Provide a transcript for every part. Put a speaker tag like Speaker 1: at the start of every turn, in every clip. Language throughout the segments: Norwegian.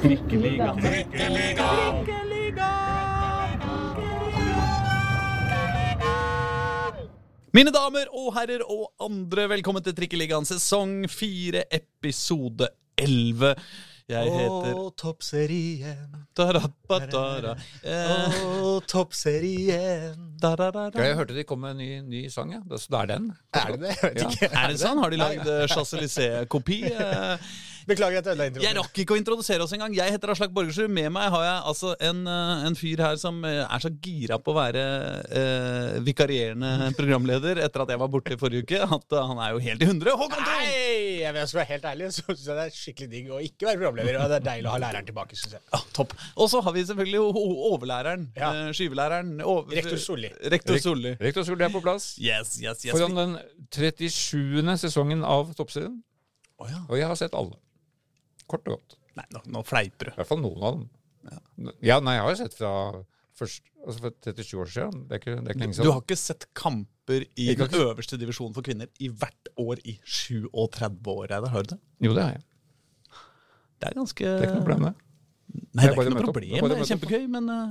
Speaker 1: Trikkeliga. Mine damer og herrer og andre, velkommen til Trikkeligaen sesong 4, episode 11. Jeg heter
Speaker 2: Å, toppserien.
Speaker 1: Tarapatara. Eh,
Speaker 2: Å, toppserien.
Speaker 3: Ja, jeg hørte de kom med en ny, ny sang, ja. Det, er den.
Speaker 2: Er det det? Jeg vet
Speaker 3: Ja.
Speaker 1: Er det sånn? Har de lagd eh, Champs-Élysées-kopi?
Speaker 2: Beklager at jeg ødela
Speaker 1: Jeg rakk ikke å introdusere oss engang. Jeg heter Aslak Borgersrud. Med meg har jeg altså en, eh, en fyr her som eh, er så gira på å være eh, vikarierende programleder etter at jeg var borte i forrige uke, at eh, han er jo helt i hundre. Håkon Trond!
Speaker 2: Nei! Jeg skal være helt ærlig, så syns jeg det er skikkelig digg å ikke være programleder. Og det er deilig å ha læreren tilbake, syns jeg.
Speaker 1: Ah, topp. Og så har vi selvfølgelig overlæreren.
Speaker 2: Ja.
Speaker 1: Skyvelæreren. over-
Speaker 2: Rektor Solli.
Speaker 1: Rektor Solli.
Speaker 3: Rektor Solli er på plass.
Speaker 1: Yes, yes, yes.
Speaker 3: Foran den 37. sesongen av Toppserien.
Speaker 1: Oh, ja.
Speaker 3: Og jeg har sett alle. Kort og godt.
Speaker 1: Nei, nå, nå fleiper du.
Speaker 3: I hvert fall noen av dem. Ja, nei, jeg har jo sett fra først, altså for 37 år siden. Det er ikke, det er ikke lenge
Speaker 1: Du har ikke sett kamper i
Speaker 3: Jeg
Speaker 1: den
Speaker 3: ikke-
Speaker 1: øverste divisjonen for kvinner i hvert år i 37 år, Reidar. Har du det?
Speaker 3: Jo, det har jeg.
Speaker 1: Det er ganske
Speaker 3: Det er ikke noe problem, det.
Speaker 1: Nei, det er ikke noe problem. Det er kjempegøy, men, eh,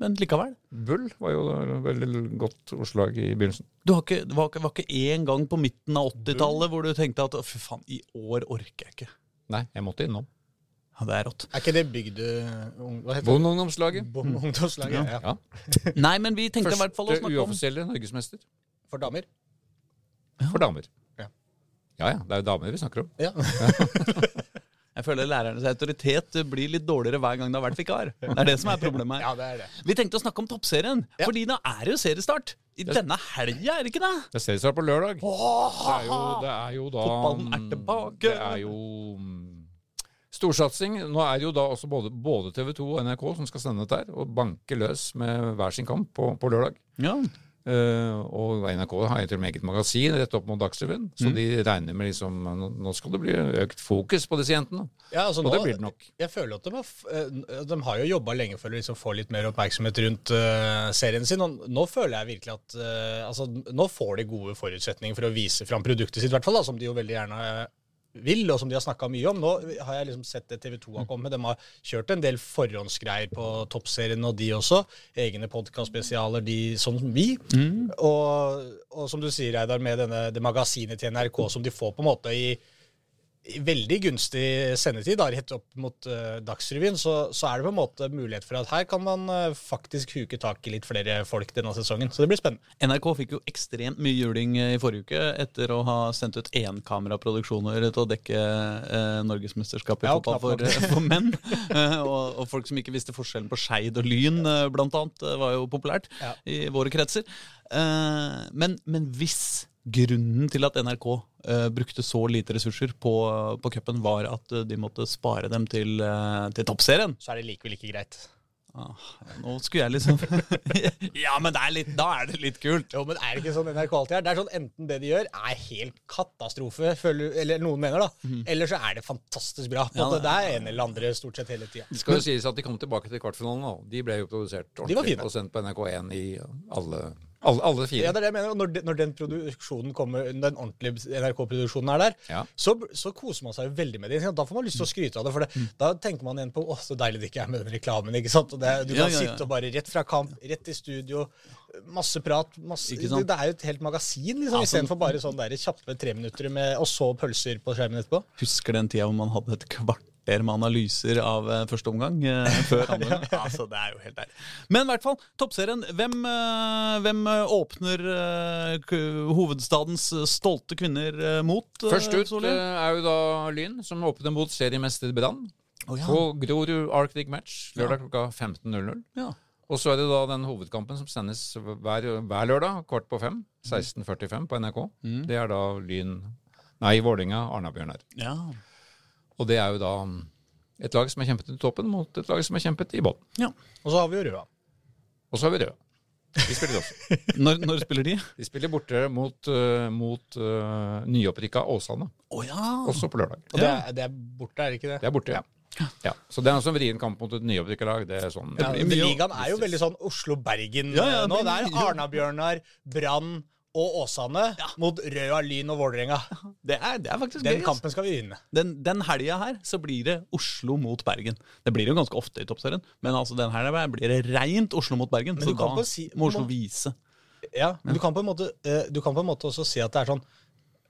Speaker 1: men likevel.
Speaker 3: Bull var jo et veldig godt ordslag i begynnelsen.
Speaker 1: Du har ikke, var, ikke- var ikke én gang på midten av 80-tallet hvor du tenkte at fy faen, i år orker jeg ikke.
Speaker 3: Nei, jeg måtte innom.
Speaker 1: Ja, det er rått.
Speaker 2: Er ikke det bygde ung- Hva heter?
Speaker 3: Bondeungdomslaget.
Speaker 2: Bom? Ja.
Speaker 3: Ja.
Speaker 1: Nei, men vi tenkte i hvert fall å snakke om Første
Speaker 3: uoffisielle norgesmester
Speaker 2: For damer?
Speaker 3: for damer.
Speaker 2: Ja.
Speaker 3: Ja ja, det er jo damer vi snakker om.
Speaker 2: Ja.
Speaker 1: Jeg føler lærernes autoritet blir litt dårligere hver gang det har vært vikar. Det er det som er problemet her.
Speaker 2: ja, det er det.
Speaker 1: Vi tenkte å snakke om toppserien,
Speaker 2: Ja.
Speaker 1: fordi nå er det jo seriestart. I denne helga, er det ikke det?
Speaker 3: Det ser ut som det er på lørdag. Det er jo, det er jo da
Speaker 1: Fotballen er tilbake.
Speaker 3: Det er jo mm, storsatsing. Nå er det jo da også både, både TV 2 og NRK som skal sende dette her, og banke løs med hver sin kamp på, på lørdag.
Speaker 1: Ja.
Speaker 3: Eh, og NRK har jo til og med eget magasin rett opp mot Dagsrevyen, så
Speaker 1: Mm.
Speaker 3: de regner med liksom nå, skal det bli økt fokus på disse jentene.
Speaker 2: Ja, altså
Speaker 3: Og
Speaker 2: nå,
Speaker 3: det blir det nok.
Speaker 2: Jeg føler at de har, eh, de har jo jobba lenge for å liksom få litt mer oppmerksomhet rundt uh, serien sin. Og nå føler jeg virkelig at uh, altså, nå får de gode forutsetninger for å vise fram produktet sitt, i hvert fall, da, som de jo veldig gjerne vil, og som de har snakka mye om. Nå har jeg liksom sett det TV 2 har kommet. De har kjørt en del forhåndsgreier på toppserien, og de også. Egne podkastspesialer, de som vi. Og, og som du sier, Reidar, med denne, det magasinet til NRK som de får på en måte i veldig gunstig sendetid, da, rett opp mot uh, Dagsrevyen, så, så er det på en måte mulighet for at her kan man uh, faktisk huke tak i litt flere folk denne sesongen. Så det blir spennende.
Speaker 1: NRK fikk jo ekstremt mye juling eh, i forrige uke etter å ha sendt ut enkameraproduksjoner til å dekke uh, norgesmesterskapet i
Speaker 2: Ja,
Speaker 1: fotball for, for menn. Og, og folk som ikke visste forskjellen på Skeid og Lyn, uh, blant annet, var jo populært
Speaker 2: Ja.
Speaker 1: i våre kretser. Men, men hvis grunnen til at NRK uh, brukte så lite ressurser på, på cupen, var at eh, de måtte spare dem til, uh, til toppserien
Speaker 2: Så er det likevel ikke greit.
Speaker 1: ah, Nå skulle jeg liksom Ja, men det er litt, da er det litt kult.
Speaker 2: Jo, men er det ikke sånn NRK alltid er? Det er sånn Enten det de gjør, er helt katastrofe, føler, eller noen mener, da. Eller så er det fantastisk bra. På
Speaker 1: Ja, det-
Speaker 2: det er en eller andre stort sett hele tida.
Speaker 3: Det skal jo sies at de kom tilbake til kvartfinalen nå. De ble jo produsert ordentlig og sendt på NRK1 i alle, alle, alle fire.
Speaker 2: Ja, det er det jeg mener. Når, når den produksjonen kommer, den ordentlige NRK-produksjonen er der,
Speaker 3: Ja.
Speaker 2: så, så koser man seg jo veldig med det. Da får man lyst til å skryte av det. For det, da tenker man igjen på å, så deilig det ikke er med den reklamen. ikke sant? Og det, du kan
Speaker 1: ja, ja.
Speaker 2: sitte og bare rett fra kamp, rett i studio, masse prat. Masse, det, det er jo et helt magasin, liksom,
Speaker 1: Ja,
Speaker 2: istedenfor bare sånn der kjappe treminutter med og så pølser på skjermen etterpå.
Speaker 1: Husker den tida hvor man hadde et kvarter med analyser av eh, første omgang eh, før andre omgang. Altså, det er jo helt deilig. Men i hvert fall, toppserien. Hvem, eh, hvem åpner eh, hovedstadens stolte kvinner eh, mot? eh,
Speaker 3: Først ut
Speaker 1: Solli?
Speaker 3: eh, er jo da Lyn, som åpner mot seriemester Brann.
Speaker 1: Oh, ja.
Speaker 3: På Grorud Arctic Match lørdag klokka 15.00.
Speaker 1: Ja.
Speaker 3: Og så er det da den hovedkampen som sendes hver, hver lørdag, kvart på fem. 16.45 på NRK.
Speaker 1: Mm.
Speaker 3: Det er da Lyn Nei, Vålinga Arna-Bjørnar.
Speaker 1: ja.
Speaker 3: Og det er jo da et lag som har kjempet i toppen mot et lag som har kjempet i bånn.
Speaker 1: ja.
Speaker 2: Og så har vi jo Røa.
Speaker 3: Og så har vi Røa. De spiller også.
Speaker 1: Når, når spiller de?
Speaker 3: De spiller borte mot, uh, mot uh, nyopprykka Åsane,
Speaker 1: Oh, ja!
Speaker 3: også på lørdag.
Speaker 2: Og det, er, det er borte, er det ikke det?
Speaker 3: Det er borte, ja. ja. Så det er også en vrien kamp mot et nyopprykka lag. Det er sånn
Speaker 2: Ja, Ligaen er jo veldig sånn Oslo-Bergen
Speaker 1: Ja, ja,
Speaker 2: nå. Det er Arna-Bjørnar, Brann og Åsane mot Røa, Lyn og Vålerenga.
Speaker 1: Det det er faktisk
Speaker 2: Den
Speaker 1: gøy. Den
Speaker 2: kampen skal vi vinne.
Speaker 1: Den, den helga her så blir det Oslo mot Bergen. Det blir det jo ganske ofte i toppserien, men altså den helga blir det reint Oslo mot Bergen.
Speaker 2: Men
Speaker 1: Så da
Speaker 2: si-
Speaker 1: må Oslo vise.
Speaker 2: Ja, men du kan, måte, eh, du kan på en måte også si at det er sånn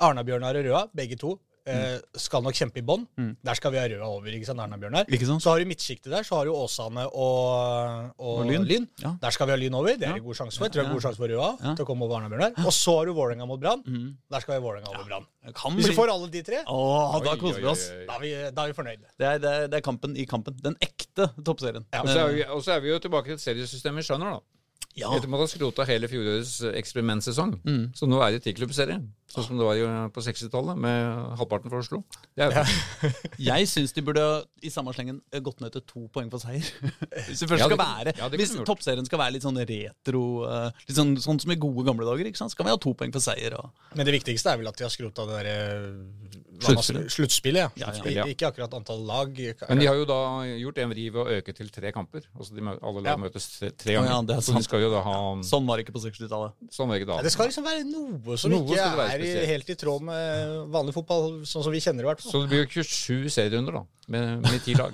Speaker 2: Arna-Bjørnar og Røa, begge to, eh, skal nok kjempe i bånn. Der skal vi ha Røa over. ikke sant,
Speaker 1: Erna-Bjørnar.
Speaker 2: Så har du midtsjiktet der, så har du Åsane og, og,
Speaker 1: Og Lyn.
Speaker 2: Lyn.
Speaker 1: Ja.
Speaker 2: Der skal vi ha Lyn over. Det er det god sjanse for. Jeg tror det er god sjanse for Røa til å komme over Erna-Bjørnar. Og så har du Vålerenga mot Brann. Der skal vi ha Vålerenga over Brann. Hvis vi får alle de tre,
Speaker 1: Åh, da koser vi oss.
Speaker 2: da er vi, da er vi fornøyde.
Speaker 1: Det er, det, er, det er kampen i kampen. Den ekte toppserien.
Speaker 2: Ja.
Speaker 3: Og så er vi, er vi jo tilbake til et seriesystem vi skjønner, da.
Speaker 1: Ja.
Speaker 3: Etter at man har skrota hele fjorårets eksperimentsesong.
Speaker 1: Mm.
Speaker 3: Så nå er det tiklubbserie. Sånn som det var jo på 60-tallet, med halvparten for Oslo. Er,
Speaker 1: Jeg syns de burde i samme slengen eh, gått ned til to poeng for seier. Hvis det først
Speaker 3: Ja, det skal
Speaker 1: være
Speaker 3: ja, det
Speaker 1: Hvis toppserien skal være litt sånn retro, eh, litt sånn, sånn som i gode gamle dager, ikke sant? skal vi ha to poeng for seier. Og...
Speaker 2: Men det viktigste er vel at de har skrota det derre
Speaker 1: Sluttspillet.
Speaker 2: Sluttspillet, ja.
Speaker 1: Ja, ja.
Speaker 2: Ikke akkurat antall lag.
Speaker 3: men de har jo da gjort en vri ved å øke til tre kamper. Altså de, Alle lag
Speaker 2: Ja.
Speaker 3: møtes tre, ganger.
Speaker 1: ja, det
Speaker 3: så de skal jo da ha
Speaker 1: Sånn var det ikke på 60-tallet.
Speaker 3: Sånn var det ikke da.
Speaker 2: Ja, det skal liksom være noe som
Speaker 3: Noe
Speaker 2: ikke er i, helt i tråd med vanlig fotball, sånn som vi kjenner det, i hvert fall.
Speaker 3: Så det blir jo 27 serierunder, da. Med, med ti lag.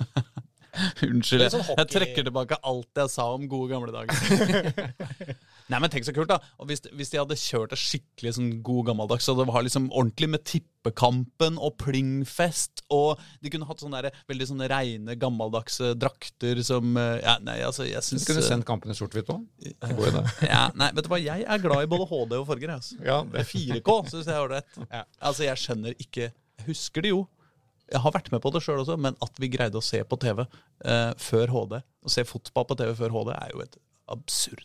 Speaker 1: Unnskyld,
Speaker 2: sånn
Speaker 1: jeg trekker tilbake alt jeg sa om gode gamle dager. Nei, men tenk så kult, da. Og hvis, hvis de hadde kjørt det skikkelig sånn god gammeldags, så det var liksom ordentlig med tippekampen og plingfest, og de kunne hatt sånne der, veldig sånne reine, gammeldagse drakter som eh, Ja, nei, altså, jeg syns
Speaker 3: Skulle sendt kampene i sort-hvitt òg. God idé.
Speaker 1: ja, Nei, vet du hva, jeg er glad i både HD og farger. Altså.
Speaker 3: Ja,
Speaker 1: Det er 4K, syns jeg er ålreit.
Speaker 2: Ja.
Speaker 1: Altså, jeg skjønner ikke Jeg husker det jo. Jeg har vært med på det sjøl også, men at vi greide å se på TV eh, før HD, å se fotball på TV før HD, er jo et absurd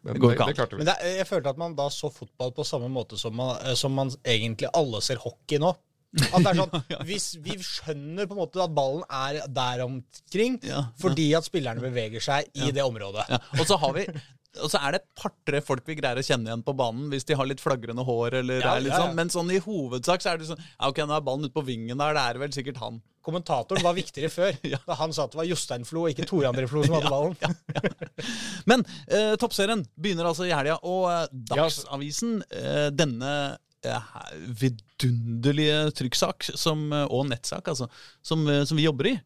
Speaker 3: Det,
Speaker 1: Det går ikke an.
Speaker 3: det klarte vi.
Speaker 2: Men det, er- jeg følte at man da så fotball på samme måte som man, eh, som man egentlig alle ser hockey nå. At det er sånn, hvis Vi skjønner på en måte at ballen er der omkring
Speaker 1: Ja,
Speaker 2: fordi at spillerne beveger seg i det området.
Speaker 1: Ja, og så har vi og så er det et par-tre folk vi greier å kjenne igjen på banen hvis de har litt flagrende hår. eller
Speaker 2: Ja,
Speaker 1: er litt
Speaker 2: ja, ja.
Speaker 1: sånn, Men sånn i hovedsak så er det sånn ja, Ok, nå er ballen ute på vingen der, det er vel sikkert han.
Speaker 2: Kommentatoren var viktigere før. Da han sa at det var Jostein Flo og ikke Tore André Flo som hadde ballen.
Speaker 1: Men eh, toppserien begynner altså i helga, og eh, Dagsavisen, eh, denne eh, vidunderlige trykksak som, eh, og nettsak altså, som, eh, som vi jobber i,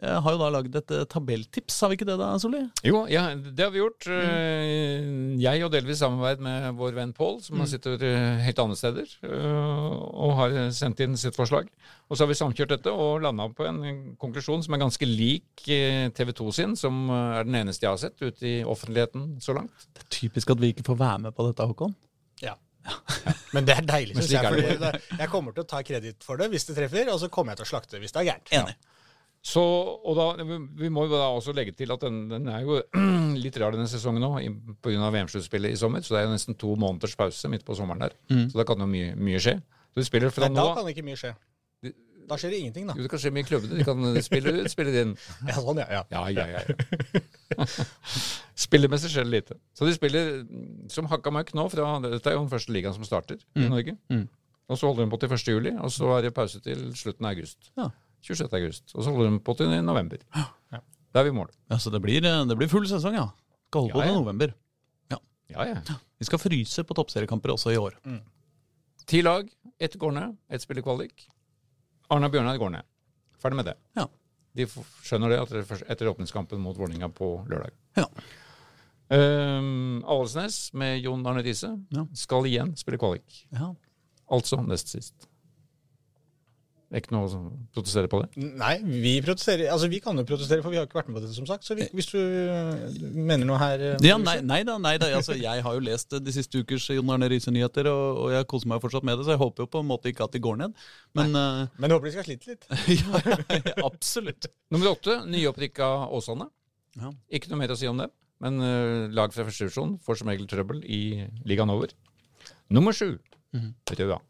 Speaker 1: har jo da lagd et eh, tabelltips, har vi ikke det da, Solli?
Speaker 3: Jo, ja, det har vi gjort. Mm. Jeg og delvis samarbeid med vår venn Pål, som
Speaker 1: Mm.
Speaker 3: sitter eh, helt andre steder, eh, og har sendt inn sitt forslag. Og så har vi samkjørt dette og landa på en konklusjon som er ganske lik TV 2 sin, som eh, er den eneste jeg har sett ute i offentligheten så langt.
Speaker 1: Det er typisk at vi ikke får være med på dette, Håkon.
Speaker 2: Ja. Men det er deilig,
Speaker 3: Men
Speaker 2: jeg.
Speaker 3: er det.
Speaker 2: Fordi jeg kommer til å ta kreditt for det hvis det treffer, og så kommer jeg til å slakte det hvis det er gærent.
Speaker 1: Enig.
Speaker 3: Så, og da, Vi må jo da også legge til at den, den er jo litt rar denne sesongen nå pga. VM-sluttspillet i sommer. Så det er jo nesten to måneders pause midt på sommeren der. Så da kan jo mye, mye skje. Så de spiller fra
Speaker 2: Nei,
Speaker 3: nå
Speaker 2: da kan ikke mye skje. Da skjer det ingenting, da.
Speaker 3: Jo, det kan skje mye i klubbene. De kan spille ut, spille inn.
Speaker 2: Ja, sånn, ja. ja.
Speaker 3: Ja, ja, ja. Spillemessig skjer det lite. Så de spiller mm, som hakka møkk nå. Fra, dette er jo den første ligaen som starter i Norge.
Speaker 1: Mm.
Speaker 3: Og så holder de på til 1. juli, og så er det pause til slutten av august.
Speaker 1: Ja.
Speaker 3: 26. august. Og så holder de på til november.
Speaker 2: Ja.
Speaker 3: Da er vi i mål.
Speaker 1: Ja, Så det blir, eh, det blir full sesong, ja. Skal holde på
Speaker 3: Ja, ja.
Speaker 1: til november.
Speaker 3: Ja, ja.
Speaker 1: Vi skal fryse på toppseriekamper også i år.
Speaker 3: Ti lag, ett går ned, ett spiller kvalik. Arna Bjørnar går ned. Ferdig med det.
Speaker 1: Ja.
Speaker 3: De skjønner det etter, etter åpningskampen mot Vålerenga på lørdag.
Speaker 1: Ja.
Speaker 3: Um, Avaldsnes med Jon Arne Riise
Speaker 1: Ja.
Speaker 3: skal igjen spille kvalik.
Speaker 1: Ja.
Speaker 3: Altså nest sist. Det er ikke noe å protestere på det.
Speaker 2: Nei, vi protesterer. Altså, vi kan jo protestere, for vi har ikke vært med på dette, som sagt. Så vi, hvis du øh, mener noe her øh,
Speaker 1: Ja, nei, nei da. nei da, altså, Jeg har jo lest de siste ukers Jon Arne Riise-nyheter, og, og jeg koser meg fortsatt med det, så jeg håper jo på en måte ikke at de går ned. Men uh,
Speaker 2: Men jeg håper de skal slite litt.
Speaker 1: ja, ja, absolutt.
Speaker 3: Nummer åtte, nyopprikka Åsane.
Speaker 1: Ja.
Speaker 3: Ikke noe mer å si om det. Men uh, lag fra første divisjon får som regel trøbbel i ligaen over. Nummer sju, Røa.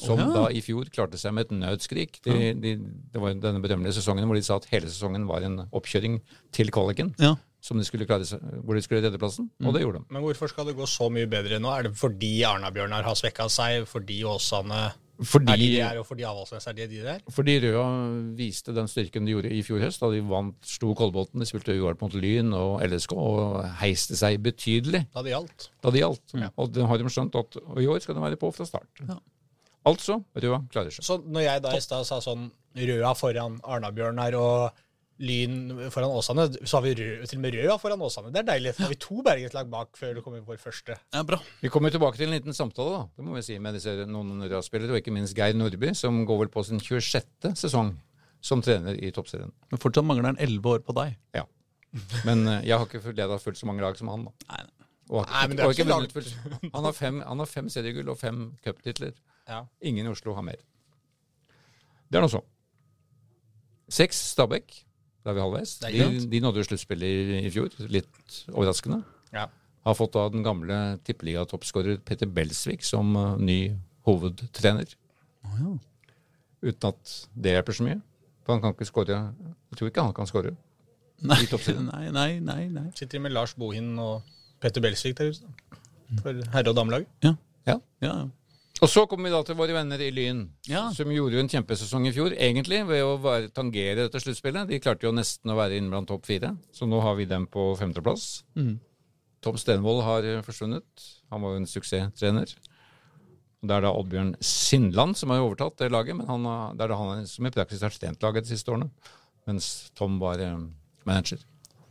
Speaker 3: Som
Speaker 1: ja.
Speaker 3: da i fjor klarte seg med et nødskrik. De, de, det var denne berømmelige sesongen hvor de sa at hele sesongen var en oppkjøring til kvaliken.
Speaker 1: Ja.
Speaker 3: Som de skulle klare seg, hvor de skulle redde plassen. Og det gjorde de.
Speaker 2: Men hvorfor skal det gå så mye bedre nå? Er det fordi Arna-Bjørnar har svekka seg? Fordi Åsane
Speaker 3: Fordi,
Speaker 2: Er de de er, og fordi Avaldsnes er de de der?
Speaker 3: fordi Røa viste den styrken de gjorde i fjor høst, da de vant, Sto Kolbotn, de spilte uavgjort mot Lyn og LSK og heiste seg betydelig
Speaker 2: Da det gjaldt.
Speaker 3: da det gjaldt. Og det har de skjønt at i år skal de være på fra start.
Speaker 1: Ja.
Speaker 3: Altså, Røa klarer seg.
Speaker 2: Så når jeg da i stad sa sånn Røa foran Arna-Bjørnar og Lyn foran Åsane, så har vi rød, til og med Røa foran Åsane. Det er deilig. Da har vi to bergenslag bak før det kommer vår første.
Speaker 1: Ja, bra.
Speaker 3: Vi kommer tilbake til en liten samtale da, det må vi si, med disse noen Røa-spillere, og ikke minst Geir Nordby, som går vel på sin 26. sesong som trener i toppserien.
Speaker 1: Men fortsatt mangler han elleve år på deg.
Speaker 3: Ja. Men eh, jeg har ikke leda fullt så mange lag som han. da.
Speaker 1: Nei, nei.
Speaker 3: Og har,
Speaker 2: Nei, men det er ikke
Speaker 3: vunnet. Han har fem, han har fem seriegull og fem cuptitler.
Speaker 2: Ja.
Speaker 3: Ingen i Oslo har mer. Det er nå så. Seks Stabæk. Da er vi halvveis.
Speaker 2: Er
Speaker 3: De, de nådde jo sluttspillet i, i fjor. Litt overraskende.
Speaker 2: Ja.
Speaker 3: Har fått av den gamle tippeliga-toppskårer Petter Belsvik som eh, ny hovedtrener. Uten at det hjelper så mye. For han kan ikke skåre Jeg tror ikke han kan skåre.
Speaker 1: Nei, nei, nei, nei, nei.
Speaker 2: Sitter med Lars Bohin og Petter Belsvik der ute. For herre- og damelag.
Speaker 1: Ja.
Speaker 3: Ja.
Speaker 1: Ja, ja.
Speaker 3: Og så kommer vi da til våre venner i Lyn,
Speaker 1: Ja.
Speaker 3: som gjorde jo en kjempesesong i fjor, egentlig, ved å være, tangere dette sluttspillet. De klarte jo nesten å være inne blant topp fire, så nå har vi dem på femteplass.
Speaker 1: Mm.
Speaker 3: Tom Stenvold har eh, forsvunnet. Han var jo en suksesstrener. Det er da Oddbjørn Sindland som har overtatt det laget, men han har, det er da han som i praksis har trent laget de siste årene, mens Tom var eh, manager.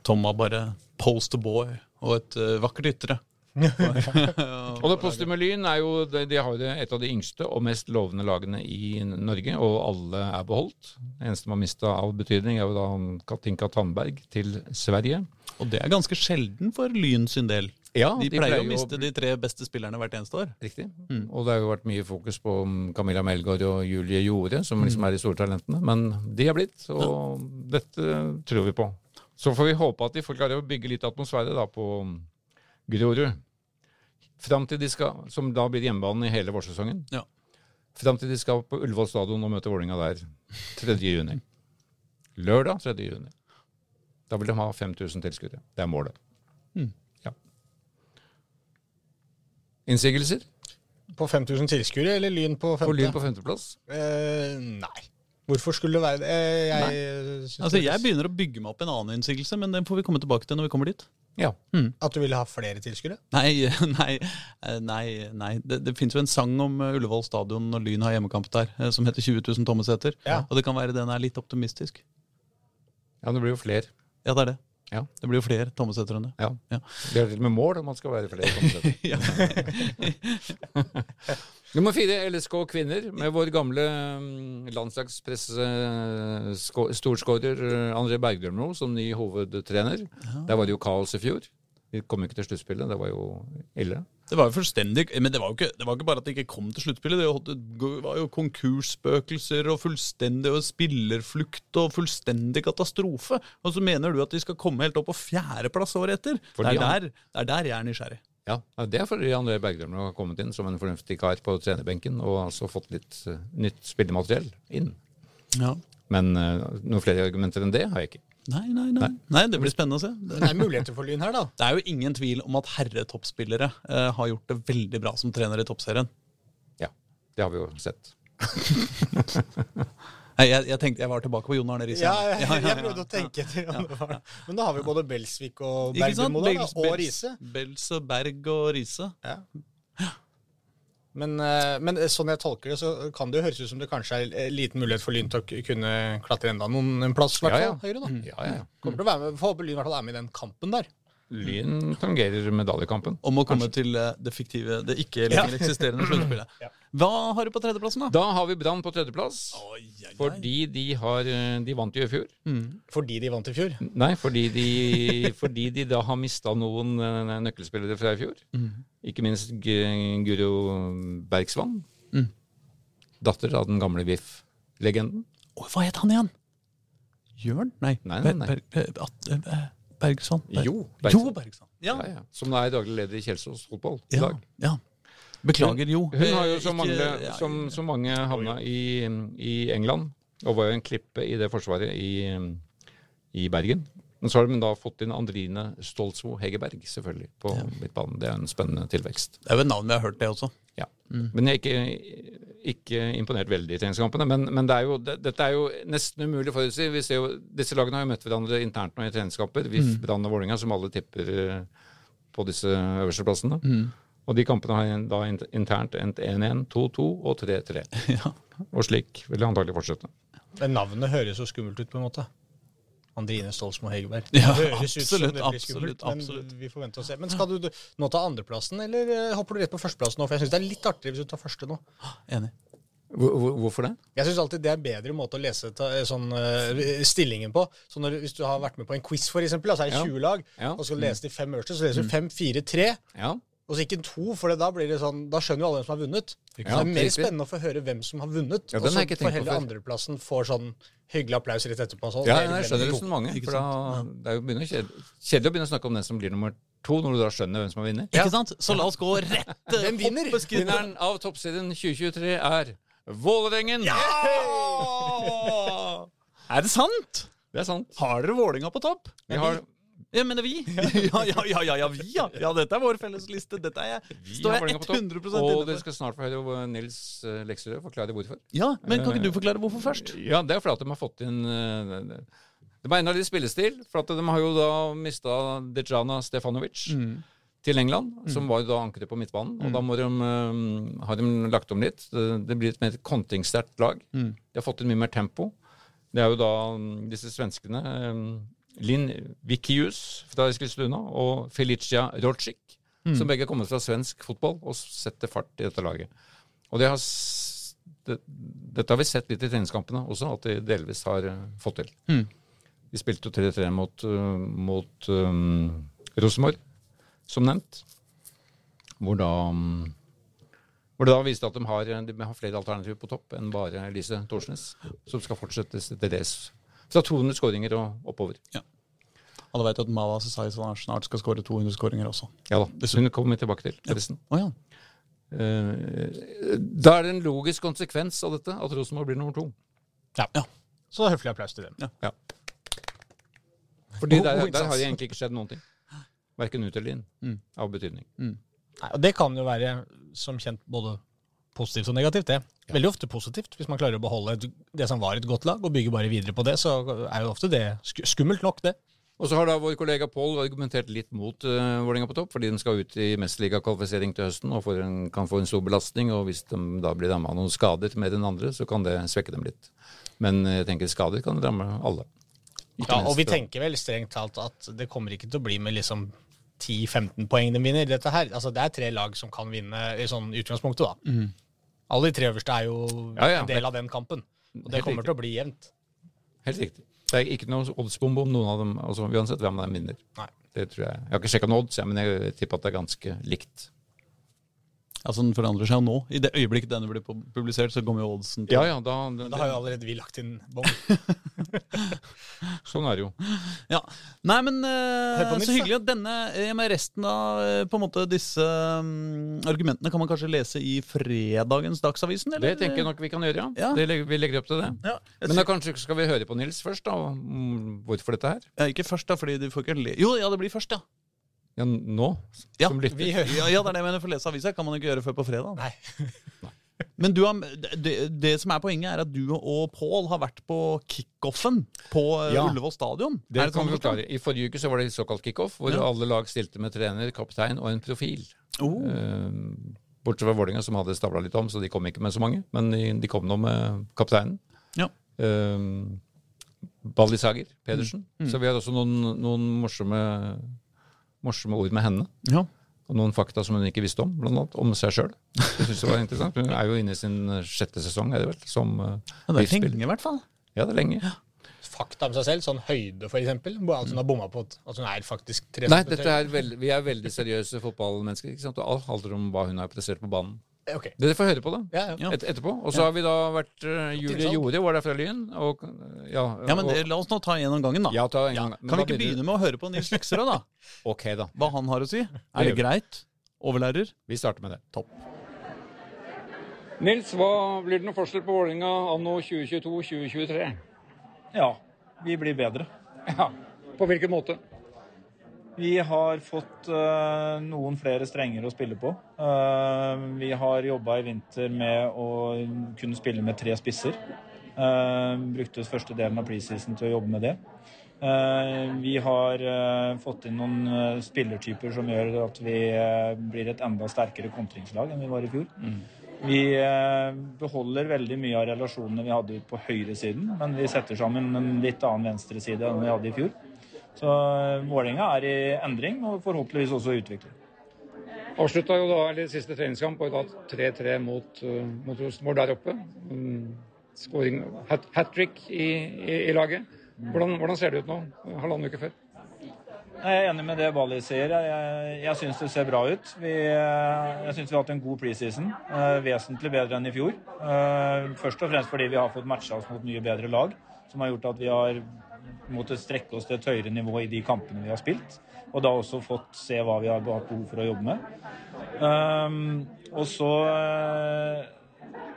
Speaker 1: Tom var bare poster boy og et eh, vakkert ytre.
Speaker 3: Og det Postume Lyn er jo de, de har jo et av de yngste og mest lovende lagene i Norge, og alle er beholdt. Det eneste man har mista av betydning, er jo da Katinka Tandberg til Sverige.
Speaker 1: Og det er ganske sjelden for Lyn sin del.
Speaker 3: Ja,
Speaker 1: De pleier å
Speaker 3: miste
Speaker 1: miste de tre beste spillerne hvert eneste år.
Speaker 3: Riktig. Og det har jo vært mye fokus på Camilla Melgaard og Julie Jorde, som liksom er de store talentene. Men de er blitt, og dette tror vi på. Så får vi håpe at de får klare å bygge litt atmosfære da på Grorud. Fram til de skal, som da blir hjemmebanen i hele vårsesongen.
Speaker 1: Ja.
Speaker 3: Fram til de skal på Ullevål stadion og møte Vålinga der 3. juni. Lørdag 3. juni. Da vil de ha 5000 tilskuere. Det er målet.
Speaker 1: Mm.
Speaker 3: Ja. Innsigelser?
Speaker 2: På 5000 tilskuere, eller Lyn på femte?
Speaker 3: På Lyn på femteplass?
Speaker 2: Eh, nei. Hvorfor skulle det være det? Eh, jeg
Speaker 1: Altså, Jeg begynner å bygge meg opp en annen innsigelse, men den får vi komme tilbake til når vi kommer dit.
Speaker 3: Ja.
Speaker 2: At du ville ha flere tilskuere?
Speaker 1: Nei, nei, eh, nei. nei. Det, det fins jo en sang om eh, Ullevål stadion når Lyn har hjemmekamp der, eh, som heter 20 000 tommeseter.
Speaker 2: Ja.
Speaker 1: Og det kan være den er litt optimistisk.
Speaker 3: ja, men det blir jo flere.
Speaker 1: Ja, det er det.
Speaker 3: Ja.
Speaker 1: Det blir jo flere tommeseter enn det.
Speaker 3: Ja.
Speaker 1: Ja.
Speaker 3: Det er til og med mål om man skal være flere.
Speaker 1: tommeseter.
Speaker 3: Nummer fire, LSK kvinner, med vår gamle mm, landslagspresse-storskårer André Bergdølmo som ny hovedtrener. Der var det jo kaos i fjor. Vi kom ikke til sluttspillet. Det var jo ille.
Speaker 1: Det var jo fullstendig Men det var jo ikke, det var ikke bare at det ikke kom til sluttspillet. Det var- jo konkursspøkelser og fullstendig og spillerflukt og fullstendig katastrofe. Og så mener du at de skal komme helt opp på fjerdeplass året etter? Det, er der, det er der jeg er nysgjerrig.
Speaker 3: Ja, Det er fordi André Bergdølmo har kommet inn som en fornuftig kar på trenerbenken og altså fått litt eh, nytt spillemateriell inn.
Speaker 1: Ja.
Speaker 3: Men uh, noen flere argumenter enn det har jeg ikke.
Speaker 1: Nei, nei, nei. Nei, Det blir spennende å se. Det,
Speaker 2: Det er muligheter for Lyn her, da.
Speaker 1: det er jo ingen tvil om at herretoppspillere uh, har gjort det veldig bra som trener i toppserien.
Speaker 3: Ja, det har vi jo sett.
Speaker 1: Nei, Jeg, jeg tenkte jeg var tilbake på Jon Arne Riise.
Speaker 2: Ja, jeg, jeg prøvde å tenke etter om det var. Men da har vi både Belsvik og da,
Speaker 1: Bels-
Speaker 2: og Riise.
Speaker 1: Bels og Berg og Riise.
Speaker 2: Ja. Men, eh, men sånn jeg tolker det, så kan det jo høres ut som det kanskje er eh, liten mulighet for Lyn til å kunne klatre enda noen en plass, i hvert fall
Speaker 3: ja.
Speaker 2: høyere. da.
Speaker 3: Ja, ja, ja.
Speaker 2: Kommer til å være med, Får håpe Lyn i hvert fall er med i den kampen der.
Speaker 3: Lyn tangerer medaljekampen.
Speaker 1: Om å komme til eh, det fiktive, det ikke lenger eksisterende sluttspillet. Hva har du på tredjeplassen, da?
Speaker 3: Da har vi Brann på tredjeplass.
Speaker 1: Oi, oi, oi.
Speaker 3: Fordi de har eh, De vant jo i fjor.
Speaker 2: Fordi de vant i fjor.
Speaker 3: Nei, fordi de, fordi de da har mista noen eh, nøkkelspillere fra i fjor. Ikke minst Guro Bergsvann.
Speaker 1: Mm.
Speaker 3: Datter av den gamle VIF-legenden.
Speaker 1: Oi, hva het han igjen? Jørn? Nei.
Speaker 3: Nei, nei, nei.
Speaker 1: Ber, Ber, at, eh, Bergsson? Berg-
Speaker 3: Jo,
Speaker 1: Jo,
Speaker 3: Bergsson.
Speaker 1: Bergsson. Ja.
Speaker 3: Ja, ja. Som er daglig leder i Kjelsås fotball i dag.
Speaker 1: ja. Beklager, jo.
Speaker 3: Hun har jo så mange,
Speaker 1: ja,
Speaker 3: som, så mange havna i, i England, og var jo en klippe i det forsvaret i, i Bergen. Men så har de da fått inn Andrine Stolsvo Hegerberg, selvfølgelig, på midtbanen. Det er en spennende tilvekst.
Speaker 1: Det er jo et navn vi har hørt, det også.
Speaker 3: Ja. Men jeg er ikke ikke imponert veldig i treningskampene. Men, men det er jo, det, dette er jo nesten umulig å forutsi. Vi ser jo, disse lagene har jo møtt hverandre internt nå i treningskamper. VIF, Brann og Vålerenga, som alle tipper eh, på disse øverste plassene. Og de kampene har da internt endt 1-1, 2-2 og 3-3.
Speaker 1: Ja.
Speaker 3: Og slik vil det antagelig fortsette.
Speaker 2: Men navnet høres så skummelt ut, på en måte. Andrine Stolsmo Hegerberg.
Speaker 1: Ja, absolutt, absolutt,
Speaker 2: skummelt,
Speaker 1: absolutt.
Speaker 2: Men vi får vente og se. Men skal du nå ta andreplassen, eller eh, hopper du rett på førsteplassen nå? For jeg syns det er litt artigere hvis du tar første nå.
Speaker 1: Enig.
Speaker 3: Hvor, hvor, hvorfor det?
Speaker 2: Jeg syns alltid det er en bedre måte å lese ta, sånn, eh, stillingen på. Så når, Hvis du har vært med på en quiz, for eksempel, så er det
Speaker 3: Ja.
Speaker 2: 20 lag,
Speaker 3: Ja.
Speaker 2: og skal du lese de fem øverste, så leser du 5, 4, 3.
Speaker 3: Ja.
Speaker 2: Og så ikke to, for da blir det sånn, da skjønner jo alle hvem som har vunnet. Så det er mer
Speaker 3: riktig.
Speaker 2: spennende å få høre hvem som har vunnet.
Speaker 3: Ja,
Speaker 2: og så får heller andreplassen får sånn hyggelig applaus rett etterpå. Sånn.
Speaker 3: Ja, jeg skjønner
Speaker 2: det
Speaker 3: resonnementet.
Speaker 1: mange.
Speaker 3: For da, det er jo kjedelig, kjedelig å begynne å snakke om den som blir nummer to, når du da skjønner hvem som har vunnet.
Speaker 1: Ikke sant? Så la oss gå rett
Speaker 2: Hvem vinner?
Speaker 3: Vinneren av Toppserien 2023 er Vålerengen!
Speaker 1: Er det sant?
Speaker 3: Det er sant.
Speaker 1: Har dere Vålinga på topp?
Speaker 3: Vi har,
Speaker 1: Jeg mener vi. Ja, ja, ja, ja, ja, vi, ja. ja dette er vår felles liste. Dette er jeg, står jeg
Speaker 3: Vålerenga på topp,
Speaker 1: 100
Speaker 3: Og
Speaker 1: inne
Speaker 3: dere skal snart få høre Nils eh, Lekserød forklare hvorfor.
Speaker 1: Ja, men kan ikke du forklare hvorfor først?
Speaker 3: Ja, det er fordi at de har fått inn eh, Det en av litt spillestil. For at de har jo da mista Dejana Stefanovic til England, som var jo da ankeret på midtbanen. Og da må de, eh, har de lagt om litt. Det, det blir et mer kontingsterkt lag. De har fått inn mye mer tempo. Det er jo da mm, disse svenskene eh, Linn Vikius fra Eskilstuna og Felicia Rodzic, som begge kommer fra svensk fotball og setter fart i dette laget. Og det har, det, dette har vi sett litt i treningskampene også, at de delvis har eh, fått til.
Speaker 1: Mm.
Speaker 3: De spilte jo 3-3 mot, uh, mot um, Rosenborg, som nevnt. Hvor da um, hvor det da viste at de har, de har flere alternativer på topp enn bare Elise Thorsnes, som skal fortsette til dels fra 200 skåringer og oppover.
Speaker 1: Alle vet at Mawa Sesai snart skal skåre 200 skåringer også.
Speaker 3: Ja da, Hun kommer vi tilbake til, forresten.
Speaker 1: Oh, ja.
Speaker 3: Eh, da er det en logisk konsekvens av dette at Rosenborg blir nummer to.
Speaker 2: Ja. Så høflig applaus til dem.
Speaker 3: Ja. Fordi
Speaker 2: oh,
Speaker 3: der, der har det egentlig ikke skjedd noen ting. Verken ut eller inn
Speaker 1: Mm.
Speaker 3: av betydning.
Speaker 2: Nei, og det kan jo være, som kjent, både positivt og negativt. det. Veldig ofte positivt, hvis man klarer å beholde det som var et godt lag, og bygge bare videre på det. Så er jo ofte det skummelt nok, det.
Speaker 3: Og så har da vår kollega Pål argumentert litt mot uh, Vålerenga på topp, fordi den skal ut i mesterligakvalifisering til høsten og en, kan få en stor belastning. Og hvis de da blir rammet av noen skader mer enn andre, så kan det svekke dem litt. Men jeg tenker skader kan ramme alle. Ikke
Speaker 2: Ja, og vi
Speaker 3: minst,
Speaker 2: tenker vel strengt talt at det kommer ikke til å bli med liksom 10-15 poeng de vinner. Dette her, altså Det er tre lag som kan vinne i sånn utgangspunktet, da. Alle de tre øverste er jo
Speaker 3: Ja, ja.
Speaker 2: en del av den kampen. Og det
Speaker 3: Helt
Speaker 2: kommer
Speaker 3: riktig.
Speaker 2: til å bli jevnt.
Speaker 3: Helt riktig. Det er ikke noe oddsbombe om noen av dem, altså uansett hvem de vinner.
Speaker 2: Nei.
Speaker 3: Det tror jeg. Jeg har ikke sjekka noen odds, men jeg tipper at det er ganske likt.
Speaker 1: Altså, den forandrer seg jo nå. I det øyeblikket denne blir publisert, så kommer jo oddsen til
Speaker 3: Ja, ja, da,
Speaker 2: Da har jo allerede vi lagt inn bong.
Speaker 3: Sånn er det jo.
Speaker 1: Ja. Nei, men
Speaker 2: uh, på
Speaker 1: så hyggelig at denne eh, med resten av eh, på en måte disse um, argumentene kan man kanskje lese i fredagens Dagsavisen? Eller?
Speaker 3: Det tenker jeg nok vi kan gjøre, ja.
Speaker 1: Ja.
Speaker 3: Det legger, vi legger opp til det.
Speaker 1: Ja,
Speaker 3: Men da kanskje skal vi høre på Nils først, da. Hvorfor dette her?
Speaker 1: Ja, ikke først, da, fordi du får ikke le... Jo, ja, det blir først, ja.
Speaker 3: Ja, nå?
Speaker 1: Ja,
Speaker 3: Som lytter.
Speaker 2: Vi
Speaker 1: Ja, ja, det er det jeg mener. For å lese avisa kan man ikke gjøre før på fredag.
Speaker 2: Nei.
Speaker 1: Men du har, det, det som er poenget, er at du og Pål har vært på kickoffen på eh,
Speaker 3: Ja.
Speaker 1: Ullevål stadion.
Speaker 3: Det
Speaker 1: det
Speaker 3: kan
Speaker 1: sånn
Speaker 3: vi forklare. I forrige uke så var det såkalt kickoff, hvor
Speaker 1: Ja.
Speaker 3: alle lag stilte med trener, kaptein og en profil.
Speaker 1: Oh.
Speaker 3: Eh, bortsett fra Vålerenga, som hadde stabla litt om, så de kom ikke med så mange. Men de, de kom nå med kapteinen.
Speaker 1: Ja.
Speaker 3: Eh, Ballisager Pedersen.
Speaker 1: Mm.
Speaker 3: Så vi har også noen, noen morsomme, morsomme ord med henne.
Speaker 1: Ja.
Speaker 3: Og noen fakta som hun ikke visste om, blant annet om seg sjøl. Hun er jo inne i sin eh, sjette sesong, er det vel, som uh,
Speaker 1: Ja, det er lenge, i hvert fall.
Speaker 3: Ja, det er lenge.
Speaker 2: Fakta om seg selv, sånn høyde for eksempel. At hun har bomma på at altså hun er faktisk tre
Speaker 3: Nei, dette er veld, vi er veldig seriøse fotballmennesker. ikke sant? Og alt handler om hva hun har prestert på banen.
Speaker 2: Eh, Ok.
Speaker 3: Dere får høre på det
Speaker 2: Ja, ja.
Speaker 1: Ja.
Speaker 3: et, etterpå. Og så har vi da vært uh, Julie. Jorde, var der fra Lyn. Og, ja,
Speaker 1: Ja, men
Speaker 3: og,
Speaker 1: eh, La oss nå ta en om gangen, da.
Speaker 3: ja, ta en gang.
Speaker 1: Kan vi ikke begynne med å høre på Nils Lekserød, da?
Speaker 3: Ok, da.
Speaker 1: Hva han har å si? Er det greit? Overlærer?
Speaker 3: Vi starter med det.
Speaker 1: Topp.
Speaker 3: Nils, hva blir det noen forskjell på Vålerenga anno 2022-2023?
Speaker 4: Ja, vi blir bedre.
Speaker 3: Ja. På hvilken måte?
Speaker 4: Vi har fått uh, noen flere strenger å spille på. Uh, vi har jobba i vinter med å kunne spille med tre spisser. Uh, brukte første delen av preseason til å jobbe med det. vi har fått inn noen spillertyper som gjør at vi blir et enda sterkere kontringslag enn vi var i fjor. Mm. Vi beholder veldig mye av relasjonene vi hadde på høyresiden, men vi setter sammen en litt annen venstreside enn vi hadde i fjor. Så eh, Vålerenga er i endring, og forhåpentligvis også i utvikling.
Speaker 5: Avslutta jo da eller siste treningskamp og da 3-3 mot, uh, mot Rosenborg der oppe. Um, Skåring hat, hat trick i, i, i, laget. Hvordan, hvordan, ser det ut nå, halvannen uke før?
Speaker 4: Jeg er enig med det Bali sier. Jeg, jeg, syns det ser bra ut. Vi, eh, jeg syns vi har hatt en god preseason. Vesentlig bedre enn i fjor. Først og fremst fordi vi har fått matcha oss mot nye, bedre lag, som har gjort at vi har måttet strekke oss til et høyere nivå i de kampene vi har spilt. Og da også fått se hva vi har hatt behov for å jobbe med. Um, og så uh,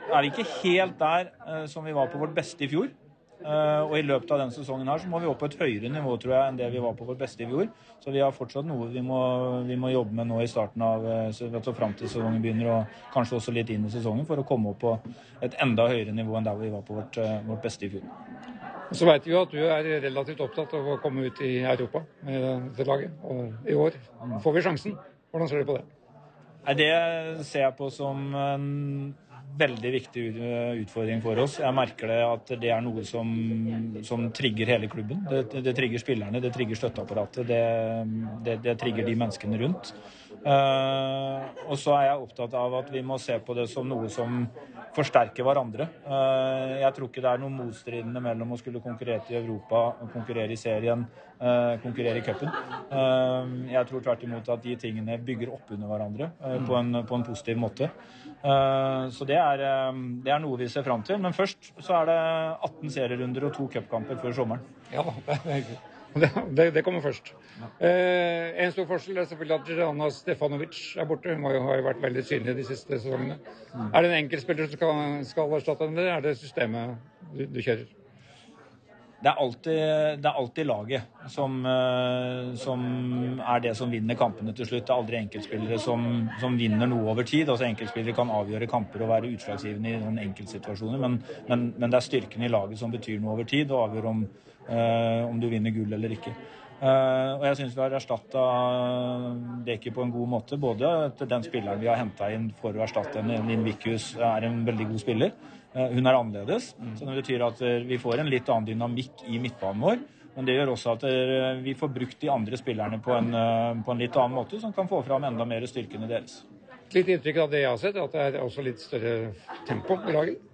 Speaker 4: er vi ikke helt der uh, som vi var på vårt beste i fjor. Uh, og i løpet av denne sesongen her så må vi opp på et høyere nivå tror jeg, enn det vi var på vårt beste i fjor. Så vi har fortsatt noe vi må, vi må jobbe med nå i starten av altså fram til sesongen begynner, og kanskje også litt inn i sesongen, for å komme opp på et enda høyere nivå enn der vi var på vårt, vårt beste i fjor.
Speaker 5: Så veit vi jo at du er relativt opptatt av å komme ut i Europa med dette laget. Og i år får vi sjansen. Hvordan ser du på det?
Speaker 4: Det ser jeg på som en veldig viktig utfordring for oss. Jeg merker det at det er noe som, som trigger hele klubben. Det, det, trigger spillerne, det trigger støtteapparatet, det, det, det trigger de menneskene rundt. Uh, og så er jeg opptatt av at vi må se på det som noe som forsterker hverandre. Uh, jeg tror ikke det er noe motstridende mellom å skulle konkurrere i Europa, konkurrere i serien, konkurrere i cupen. jeg tror tvert imot at de tingene bygger opp under hverandre på en, på, en, positiv måte. så det er, det er, noe vi ser fram til. Men først så er det 18 serierunder og to cupkamper før sommeren.
Speaker 5: Ja, det er hyggelig. Det, kommer først. Ja. Eh, en stor forskjell er selvfølgelig at Rana Stefanovic er borte. Hun har jo vært veldig synlig de siste sesongene. Mm. Er det en enkeltspiller som skal, skal erstatte henne, eller er det systemet du, du kjører?
Speaker 4: Det er, alltid, det er alltid, laget som, uh, som, er det som vinner kampene til slutt. Det er aldri enkeltspillere som, som, vinner noe over tid. Altså Enkeltspillere kan avgjøre kamper og være utslagsgivende i noen enkeltsituasjoner, men, men, men, det er styrken i laget som betyr noe over tid, og avgjør om, uh, om du vinner gull eller ikke. Uh, og jeg syns vi har erstatta Deki på en god måte. Både at den spilleren vi har henta inn for å erstatte henne, Linn Vikhus, er en veldig god spiller. Uh, hun er annerledes. Mm. Så det betyr at uh, vi får en litt annen dynamikk i midtbanen vår. Men det gjør også at vi får brukt de andre spillerne på en, på en litt annen måte, som kan få fram enda mer styrkene deres.
Speaker 5: Litt inntrykk av det jeg har sett, at det er også litt større tempo i laget?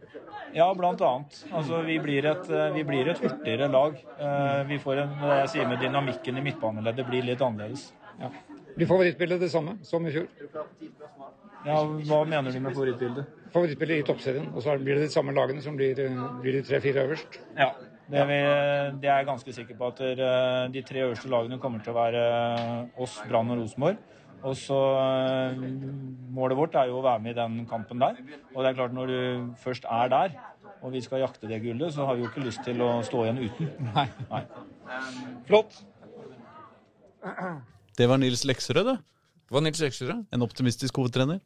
Speaker 4: Ja, blant annet. Altså, vi, blir et, eh, vi blir et hurtigere lag. Eh, vi får en, jeg sier med dynamikken i midtbaneleddet blir litt annerledes. Ja.
Speaker 5: Blir favorittbildet det samme som i fjor?
Speaker 4: Ja, Hva mener du med favorittbildet?
Speaker 5: Favorittbildet i toppserien. Og så blir det de samme lagene som blir, blir de tre-fire øverst?
Speaker 4: Ja, det, vi, det, er jeg ganske sikker på. At eh, de tre øverste lagene kommer til å være oss, Brann og Rosenborg. Og så eh, Målet vårt er jo å være med i den kampen der. Og det er klart, når du først er der, og vi skal jakte det gullet, så har vi jo ikke lyst til å stå igjen uten.
Speaker 5: Nei. Nei. Flott.
Speaker 1: Det var Nils Lekserød, det.
Speaker 5: Det var Nils Lekserød.
Speaker 1: En optimistisk hovedtrener.